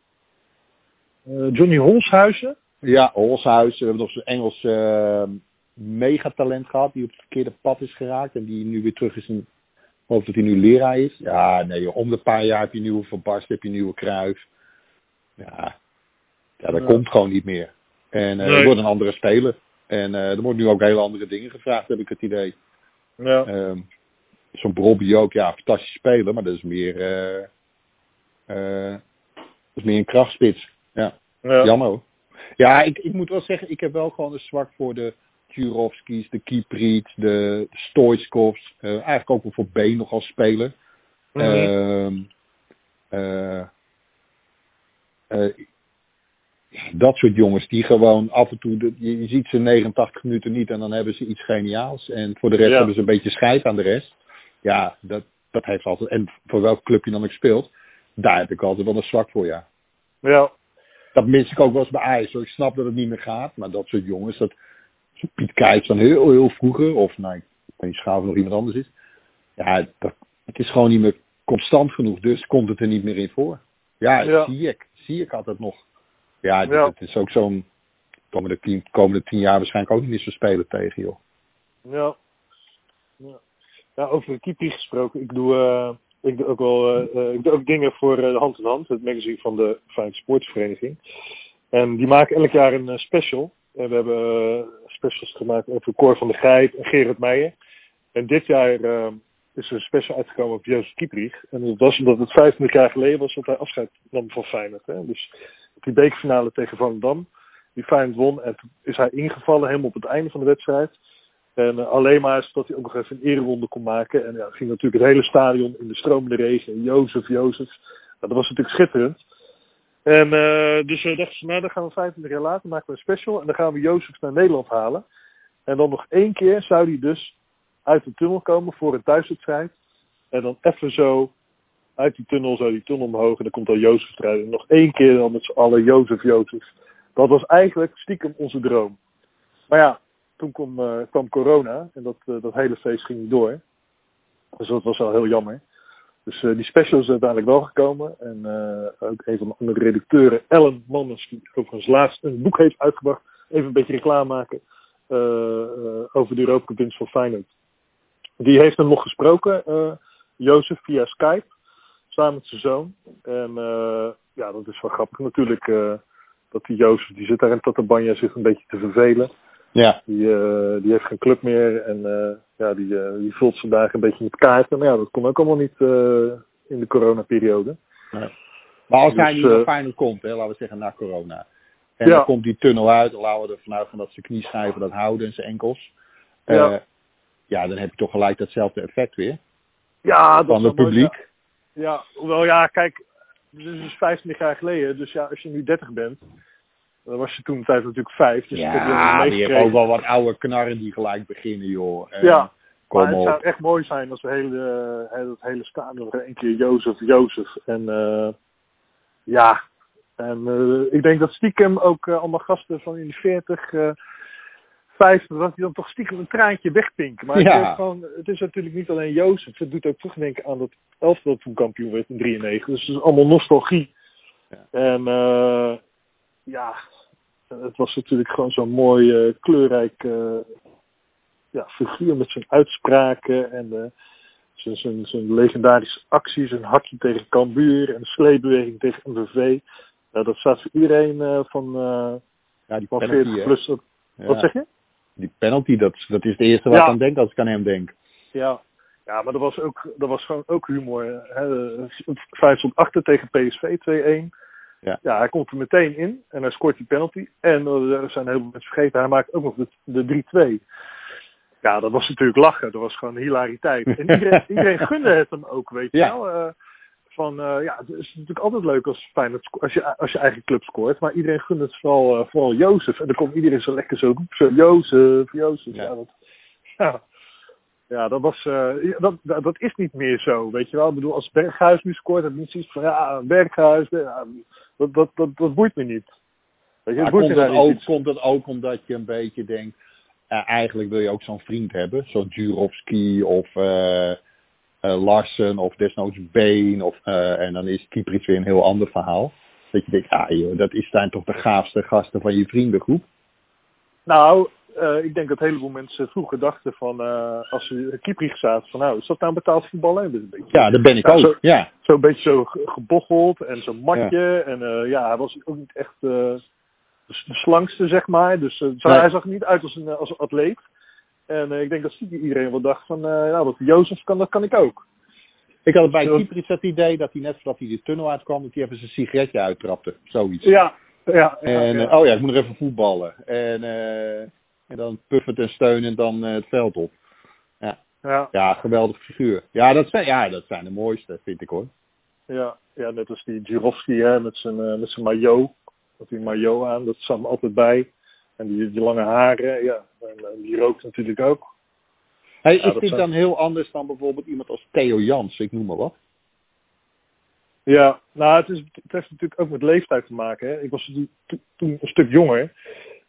Speaker 2: Johnny Holshuizen.
Speaker 1: Ja, Holshuizen. We hebben nog zo'n Engels megatalent gehad die op het verkeerde pad is geraakt en die nu weer terug is in of dat hij nu leraar is. Ja, nee, om de paar jaar heb je nieuwe Van Barst, heb je nieuwe Kruif. Ja, ja dat komt gewoon niet meer. En uh, er wordt een andere speler. En uh, er wordt nu ook hele andere dingen gevraagd, heb ik het idee.
Speaker 2: Ja.
Speaker 1: Um, Zo'n Bobby ook, ja, fantastisch speler, maar dat is meer, uh, dat is meer een krachtspits. Ja,
Speaker 2: ja.
Speaker 1: jammer Ja, ik, ik moet wel zeggen, ik heb wel gewoon een zwak voor de Jurovskis, de Kiepriet, de Stoichkovs. Uh, eigenlijk ook wel voor B nog als speler.
Speaker 2: Mm -hmm.
Speaker 1: dat soort jongens die gewoon af en toe, de, je, ziet ze 89 minuten niet en dan hebben ze iets geniaals. En voor de rest hebben ze een beetje scheid aan de rest. Ja, dat, dat heeft altijd, en voor welk club je dan ook speelt, daar heb ik altijd wel een zwak voor, ja.
Speaker 2: Ja.
Speaker 1: Dat mis ik ook wel eens bij IJs. Ik snap dat het niet meer gaat, maar dat soort jongens, dat, Piet Kijs van heel, heel vroeger, of nou, ik weet niet of nog iemand anders is. Ja, dat, het is gewoon niet meer constant genoeg, dus komt het er niet meer in voor. Ja,
Speaker 2: ja.
Speaker 1: zie ik. Zie ik altijd nog. Ja, het, ja. het is ook zo'n komende tien, komende tien jaar waarschijnlijk ook niet meer zo spelen tegen, joh.
Speaker 2: Ja. Ja, ja over de keepie gesproken. Ik doe, uh, ik doe ook wel uh, ik doe ook dingen voor uh, Hand in Hand, het magazine van de Fijn Sportsvereniging. En die maken elk jaar een special. En we hebben specials gemaakt over Cor van de Gijp en Gerard Meijer. En dit jaar uh, is er een special uitgekomen op Joost Kieprich. En dat was omdat het 25 jaar geleden was dat hij afscheid nam van Feyenoord. Hè. Dus die bekerfinale tegen Volendam, die Feyenoord won. En is hij ingevallen helemaal op het einde van de wedstrijd. En uh, alleen maar zodat hij ook nog even een ereronde kon maken. En ja, ging natuurlijk het hele stadion in de stromende regen. En Jozef, Jozef. Nou, dat was natuurlijk schitterend. En uh, dus uh, dachten ze, nou dan gaan we 25 jaar later, maken we een special. En dan gaan we Jozef naar Nederland halen. En dan nog één keer zou hij dus uit de tunnel komen voor een thuiswedstrijd. En dan even zo uit die tunnel, zo die tunnel omhoog. En dan komt dan Jozef eruit. En nog één keer dan met z'n allen Jozef, Jozef. Dat was eigenlijk stiekem onze droom. Maar ja, toen kwam, uh, kwam corona. En dat, dat hele feest ging niet door. Dus dat was wel heel jammer. Dus uh, die special is uiteindelijk wel gekomen. En uh, ook een van de andere redacteuren, Ellen Manners, die overigens laatst een boek heeft uitgebracht. Even een beetje reclame maken uh, over de Europa Cup van Feyenoord. Die heeft hem nog gesproken, Jozef, via Skype. Samen met zijn zoon. En ja, dat is wel grappig natuurlijk. dat die Jozef, die zit daar in Tatabanya zich een beetje te vervelen.
Speaker 1: Ja.
Speaker 2: Die, uh, die heeft geen club meer en uh, ja, die, uh, die vult vandaag een beetje met kaarten. Maar ja, dat kon ook allemaal niet in de coronaperiode.
Speaker 1: Nee. Maar als dus, hij nu naar Feyenoord komt, hè, laten we zeggen na corona. En ja. dan komt die tunnel uit, dan laten we er vanuit van dat ze knieschijven dat houden en zijn enkels.
Speaker 2: Ja.
Speaker 1: ja, dan heb je toch gelijk datzelfde effect weer.
Speaker 2: Ja, dat
Speaker 1: van het publiek.
Speaker 2: Mooi, ja. ja, hoewel ja, kijk, dit is dus 25 jaar geleden. Dus ja, als je nu 30 bent, dan was je toen tijd natuurlijk vijf. Dus
Speaker 1: ja, je hebt ook wel wat oude knarren die gelijk beginnen, joh. En
Speaker 2: ja, maar het
Speaker 1: op.
Speaker 2: zou echt mooi zijn als we hele, uh, het hele stadion een keer Jozef, Jozef. En uh, ja, en uh, ik denk dat stiekem ook allemaal gasten van in de 40, 50, dat die dan toch stiekem een traantje wegpinken. Maar
Speaker 1: Ja.
Speaker 2: het, is gewoon, het is natuurlijk niet alleen Jozef. Het doet ook terugdenken aan dat elftal toen kampioen werd in 93. Dus het is allemaal nostalgie.
Speaker 1: Ja.
Speaker 2: En ja, het was natuurlijk gewoon zo'n mooi, uh, kleurrijk uh, ja, figuur met zijn uitspraken en uh, zijn, zijn, zijn legendarische acties, een hakje tegen Cambuur en een sleepbeweging tegen MVV. Nou, dat staat voor iedereen van,
Speaker 1: ja, die
Speaker 2: van
Speaker 1: penalty,
Speaker 2: 40
Speaker 1: hè.
Speaker 2: plus. Op.
Speaker 1: Ja.
Speaker 2: Wat zeg je?
Speaker 1: Die penalty, dat, dat is het eerste wat
Speaker 2: Ja.
Speaker 1: ik aan denk als ik aan hem denk.
Speaker 2: Ja. Ja, maar dat was, ook, dat was gewoon ook humor. Hè. Feyenoord stond achter tegen PSV 2-1.
Speaker 1: Ja.
Speaker 2: ja, hij komt er meteen in en hij scoort die penalty. En uh, er zijn heel veel mensen vergeten, hij maakt ook nog de, de 3-2. Ja, dat was natuurlijk lachen. Dat was gewoon hilariteit. En iedereen, iedereen gunde het hem ook, weet je
Speaker 1: Ja.
Speaker 2: wel. Eh, van, eh, ja, het is natuurlijk altijd leuk als, Feyenoord sco- als, je, als je eigen club scoort. Maar iedereen gunde het vooral, eh, vooral Jozef. En dan komt iedereen zo lekker zo roepen. Jozef, Jozef.
Speaker 1: Ja.
Speaker 2: Ja, dat, ja. Ja, dat was... eh, ja, dat, dat, dat is niet meer zo, weet je wel. Ik bedoel, als Berghuis nu scoort, dan niet zoiets van... Ja, Berghuis, ja, dat, dat, dat, dat boeit me niet. Weet je, boeit
Speaker 1: komt
Speaker 2: niet
Speaker 1: ook,
Speaker 2: iets.
Speaker 1: komt het ook omdat je een beetje denkt, eigenlijk wil je ook zo'n vriend hebben, zo'n Jurovski of eh, eh, Larsen of desnoods Been of, eh, en dan is Kieprits weer een heel ander verhaal. Dat je denkt, ah joh, dat is zijn toch de gaafste gasten van je vriendengroep.
Speaker 2: Nou, eh, ik denk dat een heleboel mensen vroeger dachten van, eh, als ze Kieprich zaten, van nou, is dat nou betaald voetballen? Dat een
Speaker 1: Ja, dat ben ik ook.
Speaker 2: zo-
Speaker 1: Ja,
Speaker 2: Zo'n beetje zo ge- gebocheld en zo'n matje. En eh, ja, hij was ook niet echt de slangste, zeg maar. Dus zo-
Speaker 1: Nee.
Speaker 2: hij zag niet uit als een, als een atleet. En ik denk dat iedereen wel dacht van, nou, wat Jozef kan, dat kan ik ook.
Speaker 1: ik had bij
Speaker 2: Zo-
Speaker 1: het idee dat hij net voordat hij de tunnel uitkwam, dat hij even zijn sigaretje uittrapte. Zoiets.
Speaker 2: Ja, ja, ja.
Speaker 1: En,
Speaker 2: ja.
Speaker 1: oh ja, ik moet nog even voetballen. En, en dan puffend en steunend dan eh, het veld op.
Speaker 2: ja,
Speaker 1: Ja, geweldig figuur. Ja dat, zijn, ja, dat zijn de mooiste, vind ik hoor.
Speaker 2: ja, ja, net als die Jurovski hè, met zijn, eh, met zijn maillot. Met die maillot aan, dat zat me altijd bij. En die, die lange haren, ja. En, en die rookt natuurlijk ook.
Speaker 1: Hey,
Speaker 2: Ja,
Speaker 1: is
Speaker 2: dat
Speaker 1: dit
Speaker 2: zijn-
Speaker 1: dan heel anders dan bijvoorbeeld iemand als Theo Jans, ik noem maar wat?
Speaker 2: Ja, nou, het, is, het heeft natuurlijk ook met leeftijd te maken. Hè. Ik was toen een stuk jonger.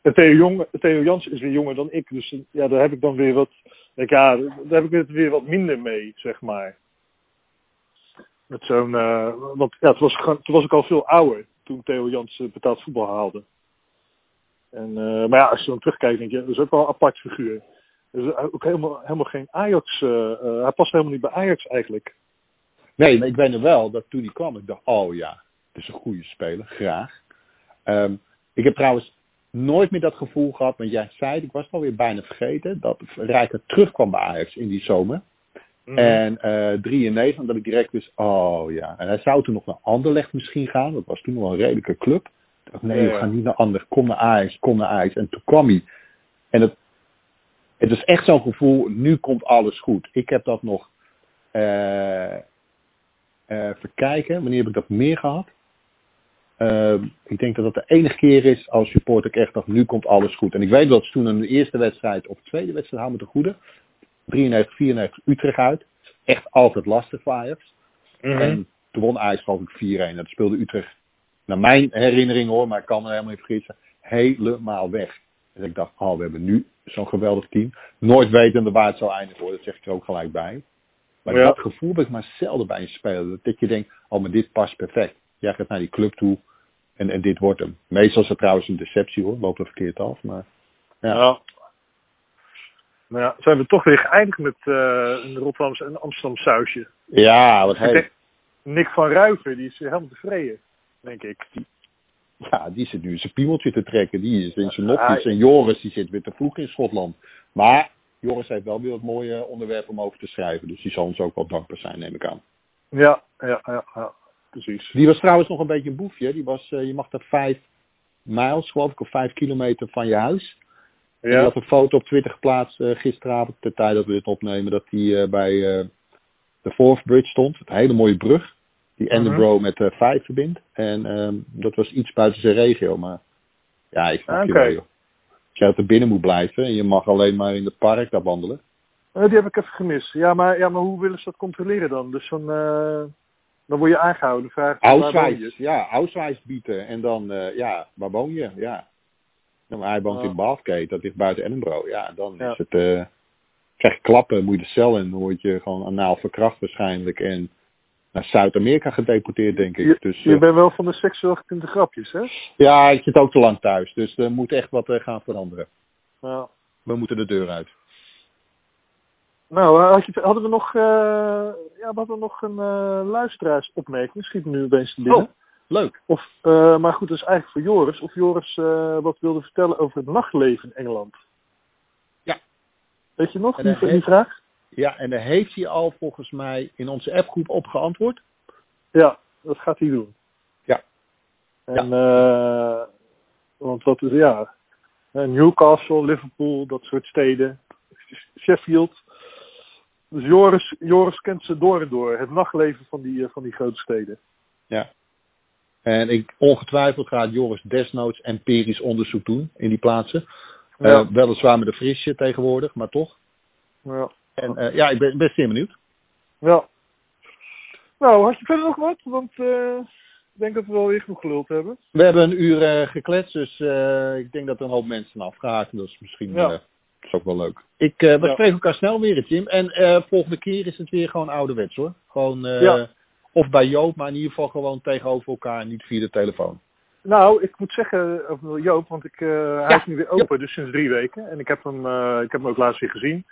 Speaker 2: En Theo, Jong, Theo Jans is weer jonger dan ik. Dus ja, daar heb ik dan weer wat. ja, daar heb ik het weer wat minder mee, zeg maar. Met zo'n. eh, want ja, het was, toen was ik al veel ouder. Toen Theo Jans eh, betaald voetbal haalde. En, eh, maar ja, als je dan terugkijkt, denk je, dat is ook wel een apart figuur. Dus ook helemaal, helemaal geen Ajax. hij past helemaal niet bij Ajax eigenlijk.
Speaker 1: Nee, maar ik weet nog wel dat toen hij kwam, ik dacht, oh ja, het is een goede speler, graag. Ehm, ik heb trouwens nooit meer dat gevoel gehad, want jij zei, ik was het alweer bijna vergeten, dat Rijker terugkwam bij Ajax in die zomer.
Speaker 2: Mhm.
Speaker 1: En eh 93, dat ik direct wist, oh ja. En hij zou toen nog naar Anderlecht misschien gaan, dat was toen nog wel een redelijke club. Ik dacht, nee, we gaan niet naar Anderlecht, kom naar Ajax, kom naar Ajax. En toen kwam hij. En het, het is echt zo'n gevoel, nu komt alles goed. Ik heb dat nog, eh verkijken, wanneer heb ik dat meer gehad? Ehm, ik denk dat dat de enige keer is als supporter ik echt dacht, nu komt alles goed. En ik weet dat ze toen in de eerste wedstrijd of tweede wedstrijd, hou me te goede, 93, 94 Utrecht uit. Echt altijd lastig voor Ajax.
Speaker 2: Mhm.
Speaker 1: En toen won Ajax geloof ik 4-1. Dat speelde Utrecht, naar mijn herinnering hoor, maar ik kan me helemaal niet vergissen, helemaal weg. En ik dacht, oh we hebben nu zo'n geweldig team. Nooit wetende waar het zou eindigen hoor, dat zeg ik er ook gelijk bij. Maar
Speaker 2: Ja.
Speaker 1: dat gevoel heb ik maar zelden bij een speler. Dat je denkt, oh maar dit past perfect. Jij gaat naar die club toe en, en dit wordt hem. Meestal is het trouwens een deceptie hoor, loopt er verkeerd af. Maar ja.
Speaker 2: Nou ja, zijn we toch weer geëindigd met eh, een Rotterdamse en Amsterdam sausje.
Speaker 1: Ja, wat heet.
Speaker 2: Nick van Ruiven, die is helemaal tevreden, denk ik.
Speaker 1: Ja, die zit nu in zijn piemeltje te trekken. Die is in zijn nopjes. En Joris die zit weer te vroeg in Schotland. Maar Joris heeft wel weer wat mooie onderwerpen om over te schrijven. Dus die zal ons ook wel dankbaar zijn, neem ik aan.
Speaker 2: Ja, ja, ja, ja precies.
Speaker 1: Die was trouwens nog een beetje een boefje. Die was, eh, je mag dat vijf miles, geloof ik, of vijf kilometer van je huis. En die
Speaker 2: Ja,
Speaker 1: had een foto op Twitter geplaatst eh, gisteravond, de tijd dat we dit opnemen, dat hij eh, bij de Forth Bridge stond. Een hele mooie brug, die
Speaker 2: Mhm.
Speaker 1: Edinburgh met eh Vijf verbindt. En ehm, dat was iets buiten zijn regio, maar ja, ik snap je
Speaker 2: Oké.
Speaker 1: wel. Als jij er binnen moet blijven en je mag alleen maar in het park daar wandelen.
Speaker 2: Die heb ik even gemist. Ja maar, ja, maar hoe willen ze dat controleren dan? Dus eh, dan word je aangehouden. Vraag?
Speaker 1: Auswijs, ja, Auswijs bieden. En dan, eh, ja, waar woon je? Ja. Nou, hij woont
Speaker 2: Ja.
Speaker 1: in Bathgate, dat ligt buiten Edinburgh. Ja, dan
Speaker 2: Ja.
Speaker 1: is het, eh krijg je klappen, moet je de cel in, dan word je gewoon anaal verkracht waarschijnlijk. En naar Zuid-Amerika gedeporteerd, denk ik.
Speaker 2: Je,
Speaker 1: dus
Speaker 2: je
Speaker 1: eh,
Speaker 2: bent wel van de seksueel getinte grapjes, hè?
Speaker 1: ja, ik zit ook te lang thuis, dus er moet echt wat gaan veranderen.
Speaker 2: Ja.
Speaker 1: We moeten de deur uit.
Speaker 2: Nou, eh, had je, hadden we nog, eh, ja, we hadden nog een eh luisteraarsopmerking. Schiet me nu opeens te binnen.
Speaker 1: Oh. Leuk.
Speaker 2: Of, maar goed, dat is eigenlijk voor Joris. Of Joris wat wilde vertellen over het nachtleven in Engeland.
Speaker 1: Ja.
Speaker 2: Weet je nog, die, vraag?
Speaker 1: Ja, en daar heeft hij al volgens mij in onze appgroep op geantwoord.
Speaker 2: Ja, dat gaat hij doen.
Speaker 1: Ja.
Speaker 2: En, eh, want wat is, ja, Newcastle, Liverpool, dat soort steden. Sheffield. Dus Joris, Joris kent ze door en door. Het nachtleven van die, eh, van die grote steden.
Speaker 1: Ja. En ik, ongetwijfeld gaat Joris desnoods empirisch onderzoek doen in die plaatsen.
Speaker 2: Ja.
Speaker 1: Eh, weliswaar met een frisje tegenwoordig, maar toch.
Speaker 2: Ja.
Speaker 1: En eh, ja, ik ben best zeer benieuwd.
Speaker 2: ja. Nou, had je verder nog wat? Want ik denk dat we wel weer genoeg geluld hebben.
Speaker 1: We hebben een uur gekletst, dus ik denk dat er een hoop mensen afgehaakt. Is misschien
Speaker 2: Ja.
Speaker 1: Eh, is ook wel leuk. Ik, eh, we
Speaker 2: Ja.
Speaker 1: spreken elkaar snel weer, Jim. En eh, volgende keer is het weer gewoon ouderwets hoor. Gewoon, eh,
Speaker 2: Ja.
Speaker 1: of bij Joop, maar in ieder geval gewoon tegenover elkaar, niet via de telefoon.
Speaker 2: Nou, ik moet zeggen over Joop, want ik, eh, hij
Speaker 1: Ja.
Speaker 2: is nu weer open, dus sinds drie weken. En ik heb hem, eh, ik heb hem ook laatst weer gezien.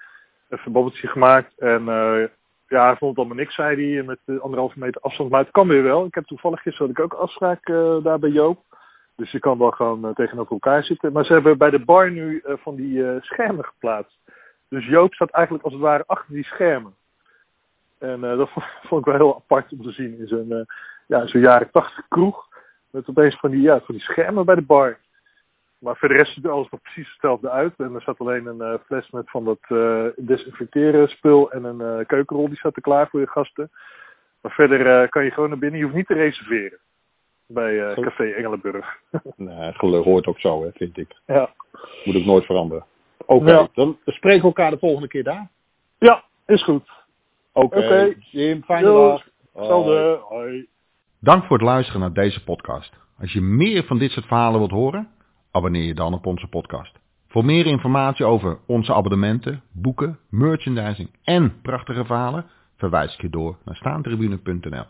Speaker 2: Even een babbeltje gemaakt. En eh, ja, hij vond het allemaal niks, zei hij, met de anderhalve meter afstand. Maar het kan weer wel. Ik heb toevallig gisteren had ik ook afspraak eh, daar bij Joop. Dus je kan wel gewoon eh, tegenover elkaar zitten. Maar ze hebben bij de bar nu eh, van die eh, schermen geplaatst. Dus Joop staat eigenlijk als het ware achter die schermen. En dat vond, ik wel heel apart om te zien in zo'n ja, zo'n jaren tachtig kroeg. Met opeens van die, ja, van die schermen bij de bar. Maar voor de rest ziet alles nog precies hetzelfde uit. En er staat alleen een fles met van dat eh desinfecteren spul en een keukenrol die staat er klaar voor je gasten. Maar verder kan je gewoon naar binnen. Je hoeft niet te reserveren. Bij eh. Café Engelenburg.
Speaker 1: Nee, geluk hoort ook zo, hè, vind ik.
Speaker 2: ja.
Speaker 1: Moet ook nooit veranderen. Oké,
Speaker 2: Ja.
Speaker 1: dan spreken we elkaar de volgende keer daar.
Speaker 2: ja, is goed.
Speaker 1: Oké,
Speaker 2: Oké.
Speaker 1: Jim, fijne dag.
Speaker 2: Hetzelfde. Hoi.
Speaker 3: Dank voor het luisteren naar deze podcast. Als je meer van dit soort verhalen wilt horen, abonneer je dan op onze podcast. Voor meer informatie over onze abonnementen, boeken, merchandising en prachtige verhalen, verwijs ik je door naar staantribune.nl.